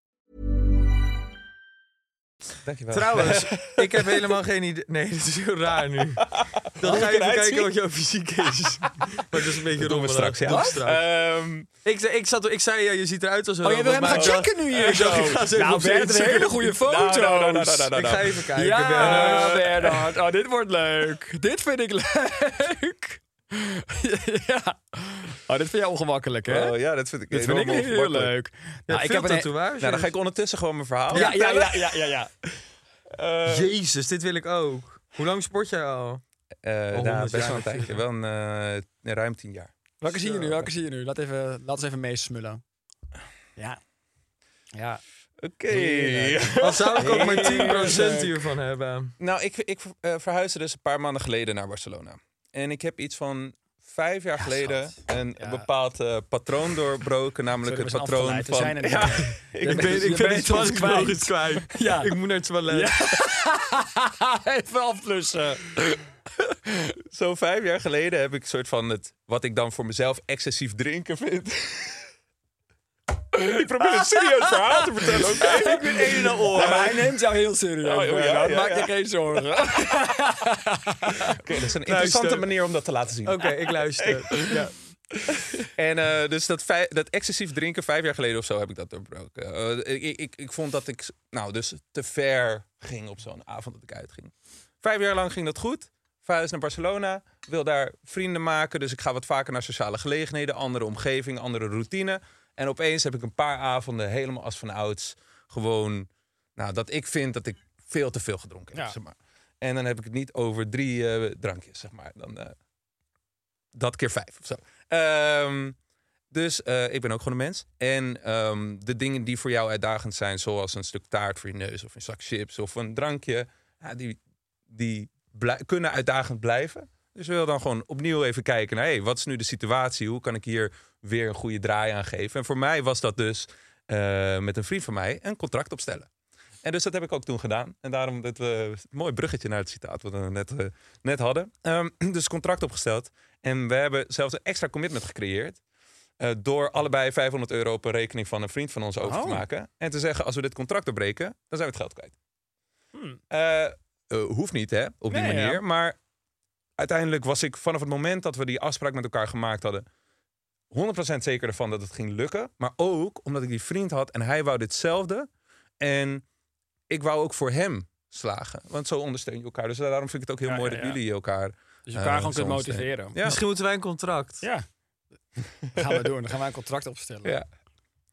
Dankjewel. Trouwens, ik heb helemaal geen idee. Nee, dat is heel raar nu. Dan ga je even kijken wat jouw fysiek is. Maar dat is een beetje rommelig. straks, ja. Ehm, Ik, zei- ik, zat, ik zei, ja, je ziet eruit als een Oh, jij wil hem gaan checken nu hier ik dacht, ik ga Nou, Bert, een hele goede. Nou, nou, nou, nou, Ik ga even kijken. Ja. Bernard. Oh, dit wordt leuk. Dit vind ik leuk. ja. Oh, dit vind jij ongemakkelijk, hè? oh, ja, dat vind ik dit vind ik heel ongemakkelijk. leuk. Ja, Nou, ik heb een... tatoeage. Nou, dan ga ik ondertussen gewoon mijn verhaal Ja, ja, ja, ja, ja, ja. Eh, Jezus, dit wil ik ook. Hoe lang sport jij al? eh, nou, best jaar wel een tijdje. Wel een, eh, ruim tien jaar. Welke zie je nu? Welke zie je nu? Laat, even, laat eens even meesmullen. Ja. Ja. Oké. Al zou ik ook maar 10% Heerlijk. hiervan hebben. Nou, ik, ik verhuisde dus een paar maanden geleden naar Barcelona. En ik heb iets van vijf jaar geleden schat. een Ja. bepaald eh, patroon doorbroken. Namelijk Sorry, het patroon van... zijn er ja, ik Ik ben- ben, ik ben iets kwijt. kwijt. Ja. Ik moet naar het toilet. even afplussen. Zo vijf jaar geleden heb ik een soort van het... Wat ik dan voor mezelf excessief drinken vind. Ik probeer een serieus verhaal te vertellen, oké? Ik ben een en al oor. Ja, maar hij neemt jou heel serieus. Oh, ja, ja, Maak ja. je geen zorgen. Oké, dat is een interessante manier om dat te laten zien. Oké, ik luister. Ja. En eh, dus dat, dat excessief drinken, vijf jaar geleden of zo heb ik dat doorbroken. Eh, ik, ik, ik vond dat ik nou, dus te ver ging op zo'n avond dat ik uitging. Vijf jaar lang ging dat goed. Verhuis naar Barcelona, wil daar vrienden maken. Dus ik ga wat vaker naar sociale gelegenheden, andere omgeving, andere routine. En opeens heb ik een paar avonden helemaal als van ouds gewoon... Nou, dat ik vind dat ik veel te veel gedronken heb, Ja. zeg maar. En dan heb ik het niet over drie eh, drankjes, zeg maar. Dan, eh, dat keer vijf of zo. Ehm, dus eh, ik ben ook gewoon een mens. En ehm, de dingen die voor jou uitdagend zijn, zoals een stuk taart voor je neus of een zak chips of een drankje, ja, die, die kunnen uitdagend blijven. Dus we willen dan gewoon opnieuw even kijken naar... Hey, wat is nu de situatie? Hoe kan ik hier weer een goede draai aan geven? En voor mij was dat dus eh, met een vriend van mij een contract opstellen. En dus dat heb ik ook toen gedaan. En daarom dit eh, mooi bruggetje naar het citaat wat we net, eh, net hadden. Ehm, dus contract opgesteld. En we hebben zelfs een extra commitment gecreëerd. eh, door allebei 500 euro op een rekening van een vriend van ons over te Oh. maken. En te zeggen, als we dit contract doorbreken, dan zijn we het geld kwijt. Hmm. Hoeft niet, hè, op die Nee, manier. ja. Maar uiteindelijk was ik vanaf het moment dat we die afspraak met elkaar gemaakt hadden... 100% zeker ervan dat het ging lukken. Maar ook omdat ik die vriend had en hij wou ditzelfde. En ik wou ook voor hem slagen. Want zo ondersteun je elkaar. Dus daarom vind ik het ook heel Ja, mooi ja, dat ja. jullie elkaar... Dus je elkaar Eh, gewoon kunt ondersteunen. motiveren. Ja. Misschien moeten wij een contract. Ja. Dat gaan we doen. Dan gaan wij een contract opstellen. Ja.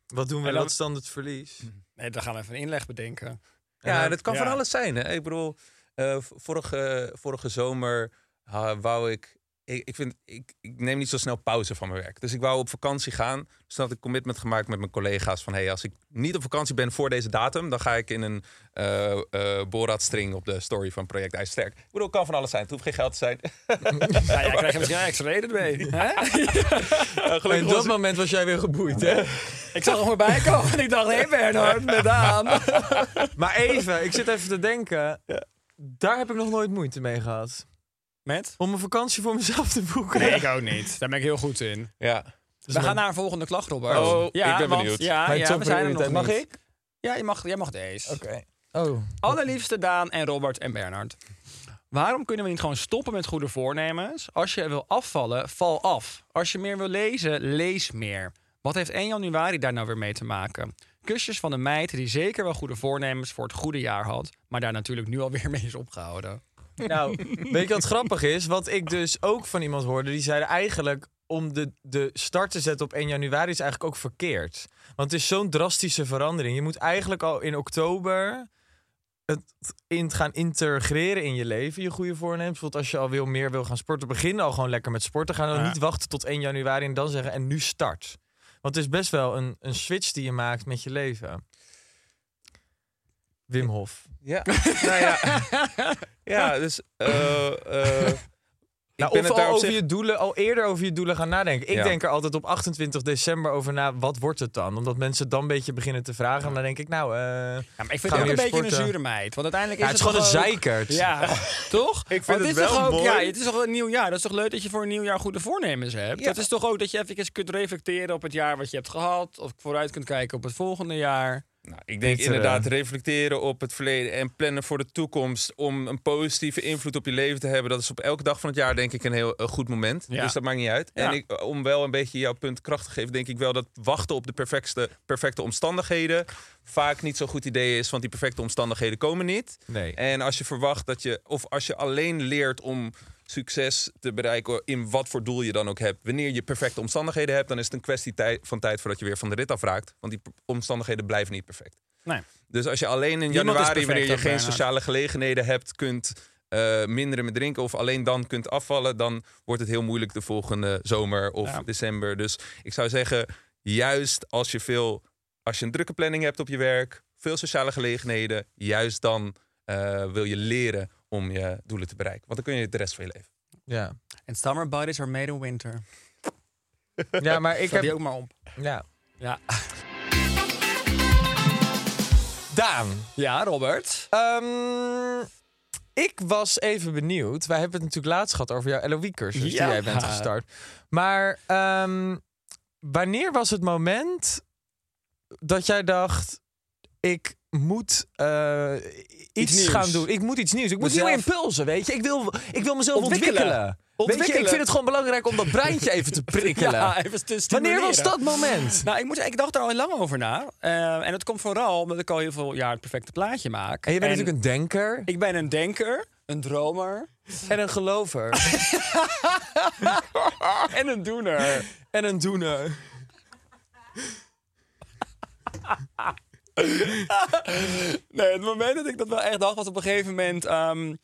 Wat doen we? En Wat is dan het verlies? Nee, dan gaan we even een inleg bedenken. Ja, dan- dat kan van alles zijn. Hè? Ik bedoel, eh, vorige, vorige zomer wou ik... Ik, ik, vind, ik, ik neem niet zo snel pauze van mijn werk. Dus ik wou op vakantie gaan. Dus toen had ik commitment gemaakt met mijn collega's. Van hey, als ik niet op vakantie ben voor deze datum... dan ga ik in een eh eh Borat-string op de story van Project IJssterk. Ik bedoel, het kan van alles zijn. Het hoeft geen geld te zijn. Ja, jij krijgt er misschien extra reden mee. In was dat moment was jij weer geboeid, hè? Ik zag hem voorbij komen en ik dacht, hé hey Bernhard, met Daan. Maar even, ik zit even te denken. Daar heb ik nog nooit moeite mee gehad. Met? Om een vakantie voor mezelf te boeken. Nee, ik ook niet. Daar ben ik heel goed in. Ja. we gaan naar een volgende klacht, Robert. Oh, ik ben want- benieuwd. Ja, ja we zijn er nog niet. Mag ik? Ja, je mag, jij mag deze. Oké. Oh. Allerliefste Daan en Robert en Bernhard. Waarom kunnen we niet gewoon stoppen met goede voornemens? Als je wil afvallen, val af. Als je meer wil lezen, lees meer. Wat heeft 1 januari daar nou weer mee te maken? Kusjes van een meid die zeker wel goede voornemens voor het goede jaar had, maar daar natuurlijk nu alweer mee is opgehouden. Nou, weet je wat grappig is? Wat ik dus ook van iemand hoorde, die zeiden eigenlijk om de, de start te zetten op 1 januari is eigenlijk ook verkeerd. Want het is zo'n drastische verandering. Je moet eigenlijk al in oktober het in gaan integreren in je leven, je goede voornemens. Bijvoorbeeld als je al wil meer wil gaan sporten, begin al gewoon lekker met sporten. Ga dan Ja. niet wachten tot 1 januari en dan zeggen en nu start. Want het is best wel een, een switch die je maakt met je leven. Wim Hof. Ja, nou ja. ja, dus... eh, eh, ik Nou, ben of het al, over zich- je doelen, al eerder over je doelen gaan nadenken. Ik Ja. denk er altijd op 28 december over na, wat wordt het dan? Omdat mensen dan een beetje beginnen te vragen. En dan denk ik, nou, eh, Ja, maar ik vind Gaan het ook een beetje een zure meid. Want uiteindelijk ja, is het is gewoon een ook- zeikert. Ja, toch? vind Want het is wel toch ook, mooi. Ja, het is toch een nieuw jaar. Dat is toch leuk dat je voor een nieuw jaar goede voornemens hebt. Ja. Het is toch ook dat je even kunt reflecteren op het jaar wat je hebt gehad. Of vooruit kunt kijken op het volgende jaar. Nou, ik denk Dit, inderdaad eh, reflecteren op het verleden en plannen voor de toekomst om een positieve invloed op je leven te hebben. Dat is op elke dag van het jaar denk ik een heel eh, goed moment. Ja. Dus dat maakt niet uit. Ja. En ik, om wel een beetje jouw punt kracht te geven, denk ik wel dat wachten op de perfecte, perfecte omstandigheden vaak niet zo'n goed idee is, want die perfecte omstandigheden komen niet. Nee. En als je verwacht dat je, of als je alleen leert om succes te bereiken in wat voor doel je dan ook hebt, wanneer je perfecte omstandigheden hebt, dan is het een kwestie tij- van tijd voordat je weer van de rit afraakt. Want die omstandigheden blijven niet perfect. Nee. Dus als je alleen in Niemand januari, wanneer je geen sociale gelegenheden hebt, kunt eh, minderen met drinken of alleen dan kunt afvallen, dan wordt het heel moeilijk de volgende zomer of Ja. december. Dus ik zou zeggen, juist als je veel, als je een drukke planning hebt op je werk, veel sociale gelegenheden, juist dan eh, wil je leren om je doelen te bereiken. Want dan kun je de rest van je leven. Ja. And summer bodies are made in winter. ja, maar ik heb die ook maar op. Ja. Ja, Daan. ja Robert. Ehm, ik was even benieuwd. Wij hebben het natuurlijk laatst gehad over jouw LOE-cursus die jij bent gestart. Maar ehm, wanneer was het moment dat jij dacht... ik moet eh, iets, gaan doen. Ik moet iets nieuws. Ik moet nieuwe impulsen, weet je. Ik wil, ik wil mezelf Ontwikkelen. ontwikkelen. Weet je, ik vind het gewoon belangrijk om dat breintje even te prikkelen. Ja, even te Wanneer was dat moment? Nou, ik, moet, ik dacht er al lang over na. Eh, en dat komt vooral omdat ik al heel veel jaar het perfecte plaatje maak. En je bent natuurlijk een denker Ik ben een denker, een dromer en een gelover. en een doener. en een doener. Nee, het moment dat ik dat wel echt dacht was op een gegeven moment... ehm,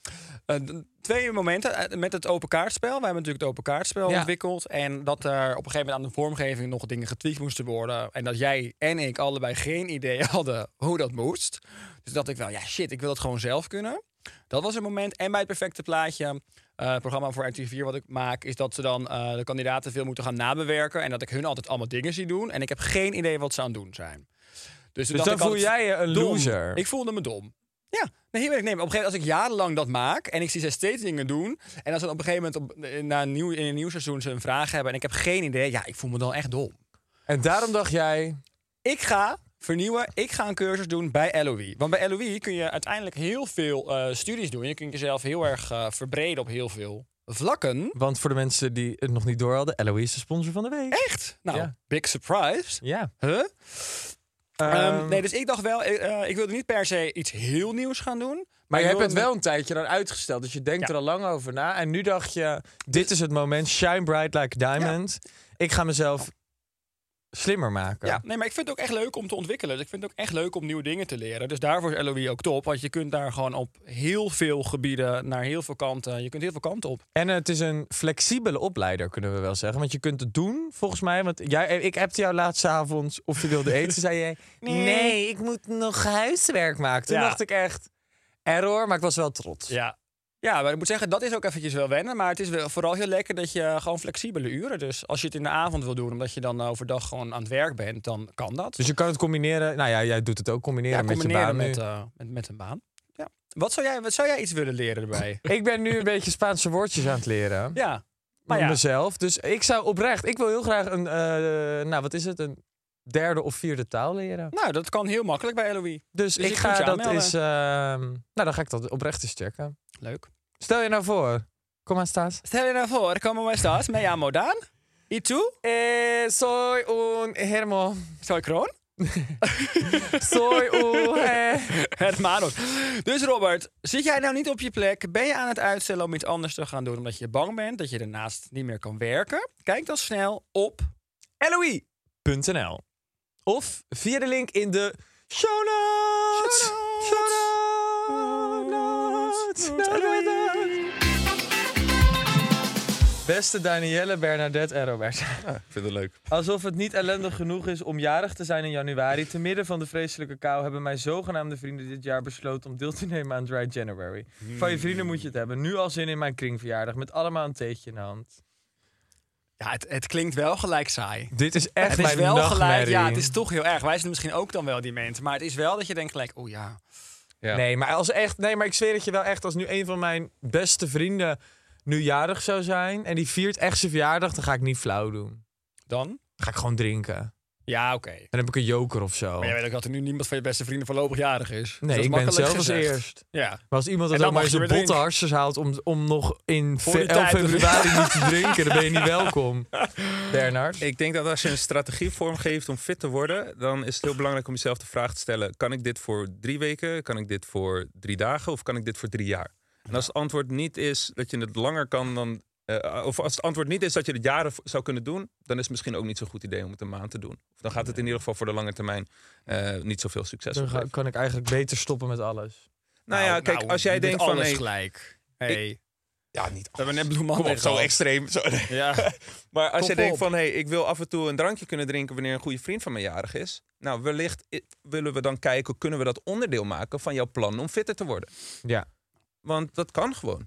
eh, twee momenten Eh, met het open kaartspel. We hebben natuurlijk het open kaartspel Ja. ontwikkeld. En dat er op een gegeven moment aan de vormgeving nog dingen getweakt moesten worden. En dat jij en ik allebei geen idee hadden hoe dat moest. Dus dacht ik wel, ja shit, ik wil dat gewoon zelf kunnen. Dat was een moment. En bij het perfecte plaatje, eh, het programma voor RTV4 wat ik maak, is dat ze dan de kandidaten veel moeten gaan nabewerken. En dat ik hun altijd allemaal dingen zie doen. En ik heb geen idee wat ze aan het doen zijn. Dus, Dus dan ik voel jij je een dom. loser. Ik voelde me dom. Ja, nee, heel eerlijk. Nee, maar op een gegeven moment, als ik jarenlang dat maak en ik zie ze steeds dingen doen. En als ze op een gegeven moment op, na een nieuw, in een nieuw seizoen ze een vraag hebben en ik heb geen idee, ja, ik voel me dan echt dom. En daarom dacht jij, Ik ga vernieuwen. Ik ga een cursus doen bij LOE. Want bij LOE kun je uiteindelijk heel veel eh, studies doen. Je kunt jezelf heel erg eh, verbreden op heel veel vlakken. want voor de mensen die het nog niet door hadden, Eloise is de sponsor van de week. Echt? Nou, Ja. big surprise. Ja. Huh? Ehm, Ehm, nee, dus ik dacht wel, eh, eh, ik wilde niet per se iets heel nieuws gaan doen. maar je hebt het wel een tijdje dan uitgesteld. Dus je denkt Ja. er al lang over na. En nu dacht je, dit is het moment. Shine bright like a diamond. Ik ga mezelf slimmer maken. Ja, nee, maar ik vind het ook echt leuk om te ontwikkelen. Dus ik vind het ook echt leuk om nieuwe dingen te leren. Dus daarvoor is LOE ook top. Want je kunt daar gewoon op heel veel gebieden, naar heel veel kanten. Je kunt heel veel kanten op. En het is een flexibele opleider, kunnen we wel zeggen. Want je kunt het doen, volgens mij. Want jij, ik appte jou laatste avond of je wilde eten. zei jij, nee. ik moet nog huiswerk maken. Toen Ja. dacht ik echt, error, maar ik was wel trots. Ja. Ja, maar ik moet zeggen, dat is ook eventjes wel wennen. Maar het is wel vooral heel lekker dat je gewoon flexibele uren. Dus als je het in de avond wil doen, omdat je dan overdag gewoon aan het werk bent, dan kan dat. Dus je kan het combineren. Nou ja, jij doet het ook combineren ja, met je baan met, nu. eh, met, met een baan. Ja. Wat, zou jij, wat zou jij iets willen leren erbij? Ik ben nu een beetje Spaanse woordjes aan het leren. ja. Maar ja, mezelf. Dus ik zou oprecht, ik wil heel graag een, eh, nou wat is het, een derde of vierde taal leren. nou, dat kan heel makkelijk bij LOE. Dus, Dus ik ga dat is, ehm, nou dan ga ik dat oprecht eens checken. Leuk. Stel je nou voor, kom maar staat. Stel je nou voor, como estás? Me llamo Dan. ¿Y tú? Eh, soy un hermo. Soy Kroon. Soy un eh. Hermanos. Dus Robert, zit jij nou niet op je plek? Ben je aan het uitstellen om iets anders te gaan doen omdat je bang bent dat je daarnaast niet meer kan werken? Kijk dan snel op LOE.nl of via de link in de show notes. Show notes. Beste Danielle, Bernadette en Robert. Ja, ik vind het leuk. Alsof het niet ellendig genoeg is om jarig te zijn in januari. Te midden van de vreselijke kou hebben mijn zogenaamde vrienden dit jaar besloten om deel te nemen aan Dry January. Van je vrienden moet je het hebben. Nu al zin in mijn kringverjaardag met allemaal een theetje in de hand. Ja, het, het klinkt wel gelijk saai. Dit is echt het is mijn wel gelijk, ja, het is toch heel erg. Wij zijn misschien ook dan wel die mensen. Maar het is wel dat je denkt gelijk, oh ja. Ja. Nee, maar als echt, nee, maar ik zweer het je wel echt, als nu een van mijn beste vrienden nu jarig zou zijn en die viert echt zijn verjaardag, dan ga ik niet flauw doen. Dan? Dan ga ik gewoon drinken. Ja, oké. Dan heb ik een joker of zo. Maar jij weet ook dat er nu niemand van je beste vrienden voorlopig jarig is. Dus nee, dat is ik ben makkelijk zelf als eerst. Ja. Maar als iemand het dan ook maar zijn botte hartjes haalt om, om nog in Voor fe- die 11 tijd te februari niet te drinken, dan ben je niet welkom. Bernard? Ik denk dat als je een strategie vormgeeft om fit te worden, dan is het heel belangrijk om jezelf de vraag te stellen: kan ik dit voor drie weken, kan ik dit voor drie dagen of kan ik dit voor drie jaar? En als het antwoord niet is dat je het langer kan dan. Eh, of als het antwoord niet is dat je het jaren zou kunnen doen, dan is het misschien ook niet zo'n goed idee om het een maand te doen. Of dan gaat het in ieder geval voor de lange termijn eh, niet zoveel succes Dan ga- kan ik eigenlijk beter stoppen met alles. Nou ja, kijk, nou, als jij denkt van. alles Hey, gelijk. Hey, ja, niet we hebben net bloemen zo extreem. Zo, Ja. Maar als Kom je denkt van, hé, ik wil af en toe een drankje kunnen drinken wanneer een goede vriend van me jarig is. Nou, wellicht willen we dan kijken, kunnen we dat onderdeel maken van jouw plan om fitter te worden? Ja. Want dat kan gewoon.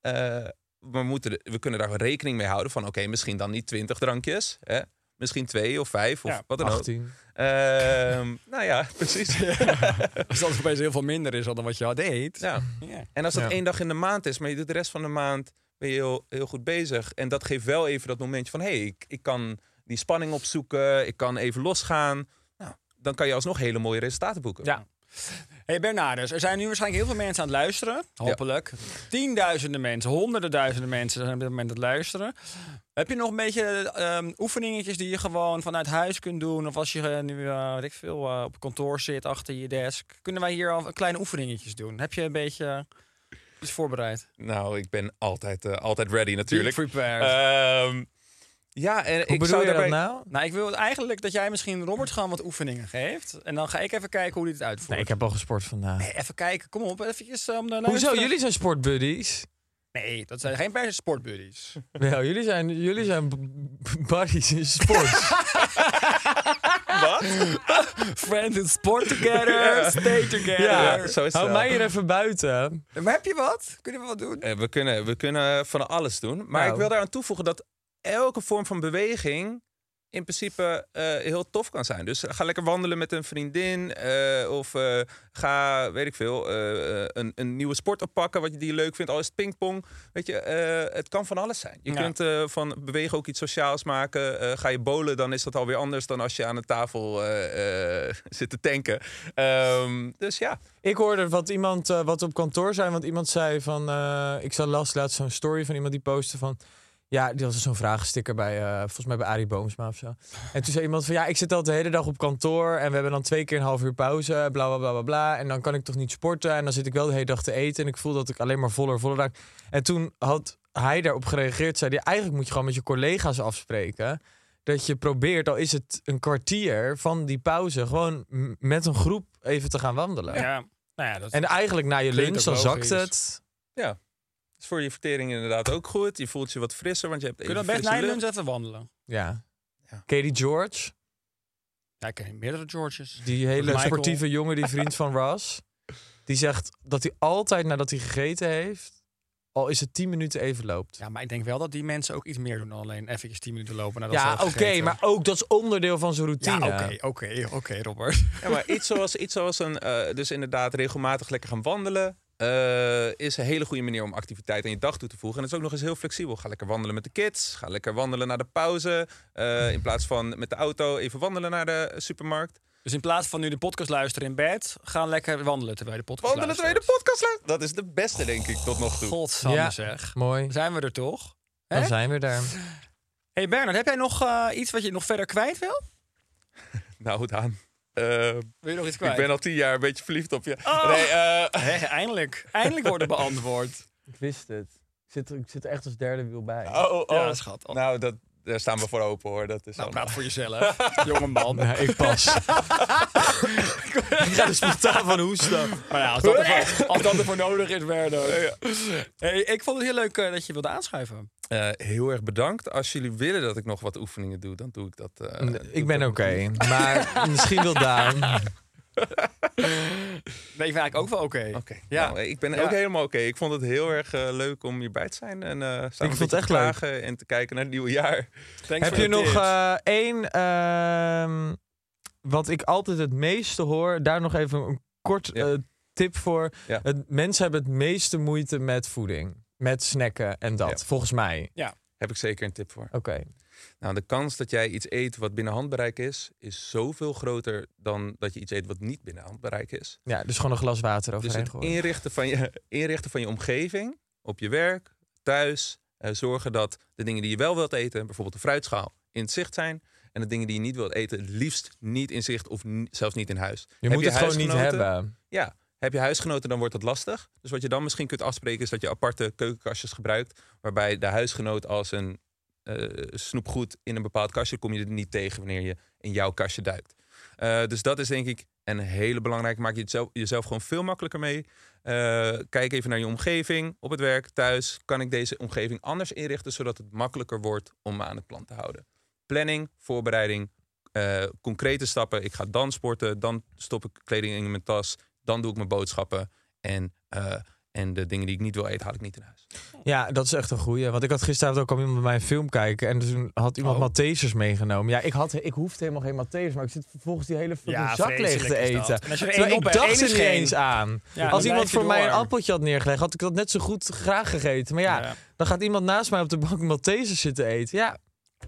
Eh, we, moeten we kunnen daar rekening mee houden van, oké, misschien dan niet twintig drankjes. Hè? Misschien twee of vijf of Ja, wat dan ook. 18. Ehm, nou ja, precies. Als dat opeens heel veel minder is dan wat je had deed. Ja. Ja. En als dat Ja. één dag in de maand is, maar je doet de rest van de maand, ben je heel, heel goed bezig. En dat geeft wel even dat momentje van, hé, hey, ik, ik kan die spanning opzoeken, ik kan even losgaan. Nou, dan kan je alsnog hele mooie resultaten boeken. Ja. Hey Bernardus, er zijn nu waarschijnlijk heel veel mensen aan het luisteren. Hopelijk. Tienduizenden mensen, honderden duizenden mensen zijn op dit moment aan het luisteren. Heb je nog een beetje ehm, oefeningetjes die je gewoon vanuit huis kunt doen? Of als je eh, nu, eh, weet ik veel, eh, op kantoor zit achter je desk. Kunnen wij hier al kleine oefeningetjes doen? Heb je een beetje iets voorbereid? Nou, ik ben altijd, altijd ready natuurlijk. Be prepared. Ehm, ja, en Hoe ik bedoel zou je daarbij... dat nou? nou, ik wil eigenlijk dat jij misschien Robert gewoon wat oefeningen geeft. En dan ga ik even kijken hoe hij het uitvoert. Nee, ik heb al gesport vandaag. Nee, even kijken, kom op, eventjes eh, om de Hoezo? Jullie zijn sportbuddies. Nee, dat zijn geen per se sportbuddies. Wel, jullie zijn, jullie zijn buddies in sport. Wat? Friends in sport together, stay together. Ja, zo is het Hou wel. mij hier even buiten. Maar heb je wat? Kunnen we wat doen? Eh, we, kunnen, we kunnen van alles doen. Maar Nou. ik wil daaraan toevoegen dat elke vorm van beweging in principe eh, heel tof kan zijn. Dus ga lekker wandelen met een vriendin. eh, of eh, ga, weet ik veel, een, een nieuwe sport oppakken wat je die leuk vindt. Al is het pingpong. Weet je, het kan van alles zijn. Je Ja. kunt van bewegen ook iets sociaals maken. Ga je bowlen, dan is dat alweer anders dan als je aan de tafel zit te tanken. Ehm, dus ja, Ik hoorde wat iemand wat op kantoor zei, want iemand zei van, ik zag last laatst zo'n story van iemand die postte van, ja, die was zo'n vragensticker bij, eh, volgens mij bij Arie Boomsma of zo. En toen zei iemand van, ja, ik zit al de hele dag op kantoor en we hebben dan twee keer een half uur pauze, bla bla bla bla bla. En dan kan ik toch niet sporten en dan zit ik wel de hele dag te eten en ik voel dat ik alleen maar voller voller raak. En toen had hij daarop gereageerd, zei hij, eigenlijk moet je gewoon met je collega's afspreken. Dat je probeert, al is het een kwartier van die pauze, gewoon met een groep even te gaan wandelen. Ja. Nou ja, dat En eigenlijk na je lunch, dan zakt het. Is voor je vertering inderdaad ook goed. Je voelt je wat frisser, want je hebt Kun je even dan best even wandelen? Ja. Ja. Katie George, Ja, ik ken meerdere Georges. die hele Michael. sportieve jongen, die vriend van Ross. Die zegt dat hij altijd nadat hij gegeten heeft, al is het 10 minuten even loopt. Ja, maar ik denk wel dat die mensen ook iets meer doen dan alleen even 10 minuten lopen. nadat Ja, ze oké, maar ook dat is onderdeel van zijn routine. Ja, oké, oké, oké, Robert. Ja, maar iets zoals, iets zoals een, eh, dus inderdaad regelmatig lekker gaan wandelen. Eh, is een hele goede manier om activiteit aan je dag toe te voegen. En het is ook nog eens heel flexibel. Ga lekker wandelen met de kids. Ga lekker wandelen naar de pauze. eh, in plaats van met de auto even wandelen naar de supermarkt. Dus in plaats van nu de podcast luisteren in bed, gaan lekker wandelen terwijl je de podcast Wandelen terwijl je de podcast luistert. Dat is de beste, denk ik, tot nog toe. Godsamme Ja. zeg. Mooi, Zijn we er toch? Hè? dan zijn we daar. hey Bernard, heb jij nog eh, iets wat je nog verder kwijt wil? Nou, Daan. Eh, Wil je nog iets kwijt? ik ben al tien jaar een beetje verliefd op je. Oh. Nee, eh, Hè, eindelijk. Eindelijk worden beantwoord. Ik wist het. Ik zit er, ik zit er echt als derde wiel bij. oh, oh, oh. Ja, schat. Oh. Nou, dat, daar staan we voor open hoor. Dat is Nou, allemaal- praat voor jezelf, jonge man. Nee, ik pas. ik ga dus spontaan van hoesten. Maar ja, als dat, ervoor, als dat ervoor nodig is, Bernard. Hey, ik vond het heel leuk eh, dat je wilde aanschuiven. Eh, heel erg bedankt. Als jullie willen dat ik nog wat oefeningen doe, dan doe ik dat. eh, doe ik ben oké, maar misschien wil Daan. Nee, ik vind eigenlijk ook wel oké. Oké. Ja. Nou, ik ben Ja. ook helemaal oké. Ik vond het heel erg eh, leuk om hierbij te zijn. En eh samen vond het echt te leuk. en te kijken naar het nieuwe jaar. Thanks Heb je nog eh, één, ehm, wat ik altijd het meeste hoor, daar nog even een kort Ja. tip voor. Ja. Het, mensen hebben het meeste moeite met voeding, met snacken en dat, Ja. volgens mij. Heb ik zeker een tip voor. Oké. Nou, de kans dat jij iets eet wat binnen handbereik is, is zoveel groter dan dat je iets eet wat niet binnen handbereik is. Ja, dus gewoon een glas water Dus overheen het gooien. inrichten van, je, inrichten van je omgeving, op je werk, thuis. eh, zorgen dat de dingen die je wel wilt eten, bijvoorbeeld de fruitschaal, in het zicht zijn. En de dingen die je niet wilt eten, het liefst niet in zicht of zelfs niet in huis. Je Heb moet het gewoon niet hebben. Ja, heb je huisgenoten, dan wordt het lastig. Dus wat je dan misschien kunt afspreken, is dat je aparte keukenkastjes gebruikt. Waarbij de huisgenoot als een eh, snoepgoed in een bepaald kastje, kom je er niet tegen wanneer je in jouw kastje duikt. Eh, dus dat is denk ik een hele belangrijke. Maak je het zelf, jezelf gewoon veel makkelijker mee. Eh, kijk even naar je omgeving, op het werk, thuis. Kan ik deze omgeving anders inrichten, zodat het makkelijker wordt om me aan het plan te houden? Planning, voorbereiding, concrete stappen. Ik ga dan sporten, dan stop ik kleding in mijn tas, dan doe ik mijn boodschappen. En, en de dingen die ik niet wil eten, haal ik niet in huis. Ja, dat is echt een goeie. Want ik had gisteravond ook al iemand bij mij een film kijken. En toen had iemand Oh. Maltesers meegenomen. Ja, ik, had, ik hoefde helemaal geen Maltesers. Maar ik zit vervolgens die hele Ja, zak leeg te eten. Er Terwijl ik dacht er niet geen. eens aan. Ja, Als iemand voor mij een appeltje had neergelegd, had ik dat net zo goed graag gegeten. Maar ja, Ja. dan gaat iemand naast mij op de bank Maltesers zitten eten. Ja,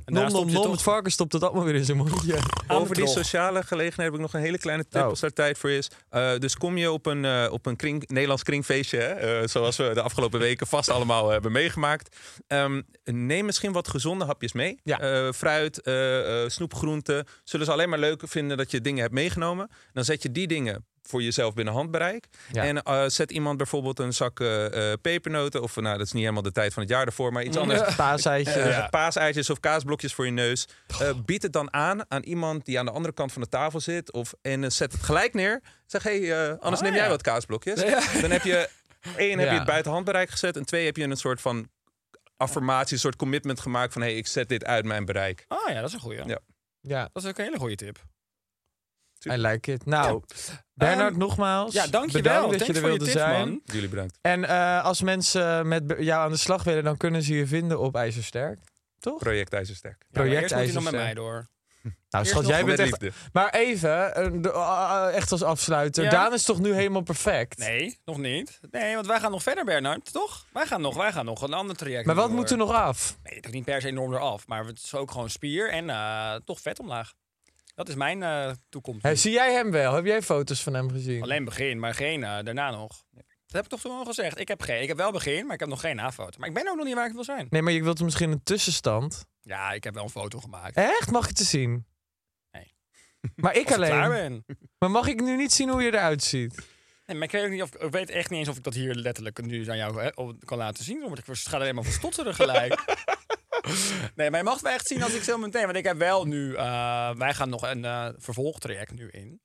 En nom nom nom, het varken stopt het allemaal weer in zijn mondje. Over die sociale gelegenheid heb ik nog een hele kleine tip Oh. als daar tijd voor is. Eh, dus kom je op een, eh, op een kring, Nederlands kringfeestje, hè, eh, zoals we de afgelopen weken vast allemaal hebben meegemaakt. Ehm, neem misschien wat gezonde hapjes mee. Ja. Eh, fruit, eh, eh, snoepgroenten. Zullen ze alleen maar leuk vinden dat je dingen hebt meegenomen. Dan zet je die dingen voor jezelf binnen handbereik. Ja. En eh, zet iemand bijvoorbeeld een zak eh, eh, pepernoten. Of nou, dat is niet helemaal de tijd van het jaar ervoor, maar iets anders. Paaseitje. Eh, paaseitjes of kaasblokjes voor je neus. Bied het dan aan aan iemand die aan de andere kant van de tafel zit. Of, en zet het gelijk neer. Zeg, hé, hey, anders Ah, neem jij ja. wat kaasblokjes. Dan heb je, één, heb je Ja. het buiten handbereik gezet. En twee, heb je een soort van affirmatie, een soort commitment gemaakt van... hé, hey, ik zet dit uit mijn bereik. Ah ja, dat is een goeie. Ja. Ja. Dat is ook een hele goede tip. I like it. Nou, Bernard, Ehm, nogmaals. Ja, dankjewel. Bedankt dat Thanks je er je wilde tips, zijn. man. Jullie bedankt. En eh, als mensen met jou aan de slag willen, dan kunnen ze je vinden op IJzersterk. Toch? Project IJzersterk. Ja, maar Project eerst moet hij nog met mij IJzersterk. door. Nou, Eerst schat, jij bent echt... liefde. Maar even, eh, ah, echt als afsluiter. Ja? Daan is toch nu helemaal perfect? Nee, nog niet. Nee, want wij gaan nog verder, Bernard, toch? Wij gaan nog, wij gaan nog een ander traject Maar wat door. moet er nog af? Nee, toch niet per se enorm eraf. Maar het is ook gewoon spier en eh, toch vet omlaag. Dat is mijn eh, toekomst. Zie jij hem wel? Heb jij foto's van hem gezien? Alleen begin, maar geen eh, daarna nog. Dat heb ik toch al gezegd. Ik heb, geen, ik heb wel begin, maar ik heb nog geen nafoto. Maar ik ben ook nog niet waar ik wil zijn. Nee, maar je wilt misschien een tussenstand. Ja, ik heb wel een foto gemaakt. Echt? Mag ik te zien? Nee. Maar ik ik klaar alleen. ben. Maar mag ik nu niet zien hoe je eruit ziet? Nee, maar ik weet, ook niet of, ik weet echt niet eens of ik dat hier letterlijk nu aan jou hè, kan laten zien. Want ik ga er helemaal van stotteren gelijk. nee, maar je mag het wel echt zien als ik zo meteen. Want ik heb wel nu... eh, wij gaan nog een eh, vervolgtraject nu in.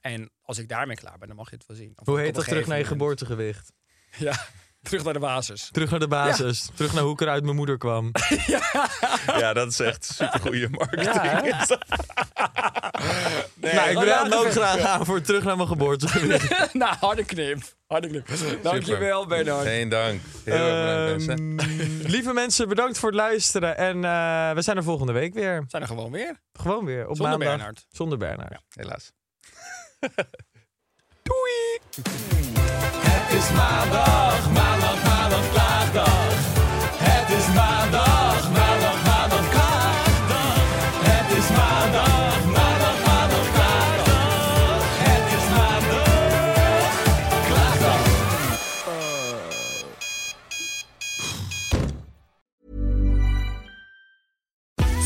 En als ik daarmee klaar ben, dan mag je het wel zien. Of Hoe heet dat terug naar je geboortegewicht? Ja, terug naar de basis. Terug naar de basis. Terug naar hoe ik er uit mijn moeder kwam. Ja, dat is echt supergoeie marketing. Ja, nou, ik ben laten hem ook graag aan voor terug naar mijn geboortegewicht. nou, harde knip. Harde knip. Dankjewel, Bernard. Geen dank. Heel erg bedankt, mensen. Ehm, lieve mensen, bedankt voor het luisteren. En eh, we zijn er volgende week weer. We zijn er gewoon weer. Gewoon weer. Op Zonder maandag. Bernard. Zonder Bernard. Helaas. Het is maandag, maandag,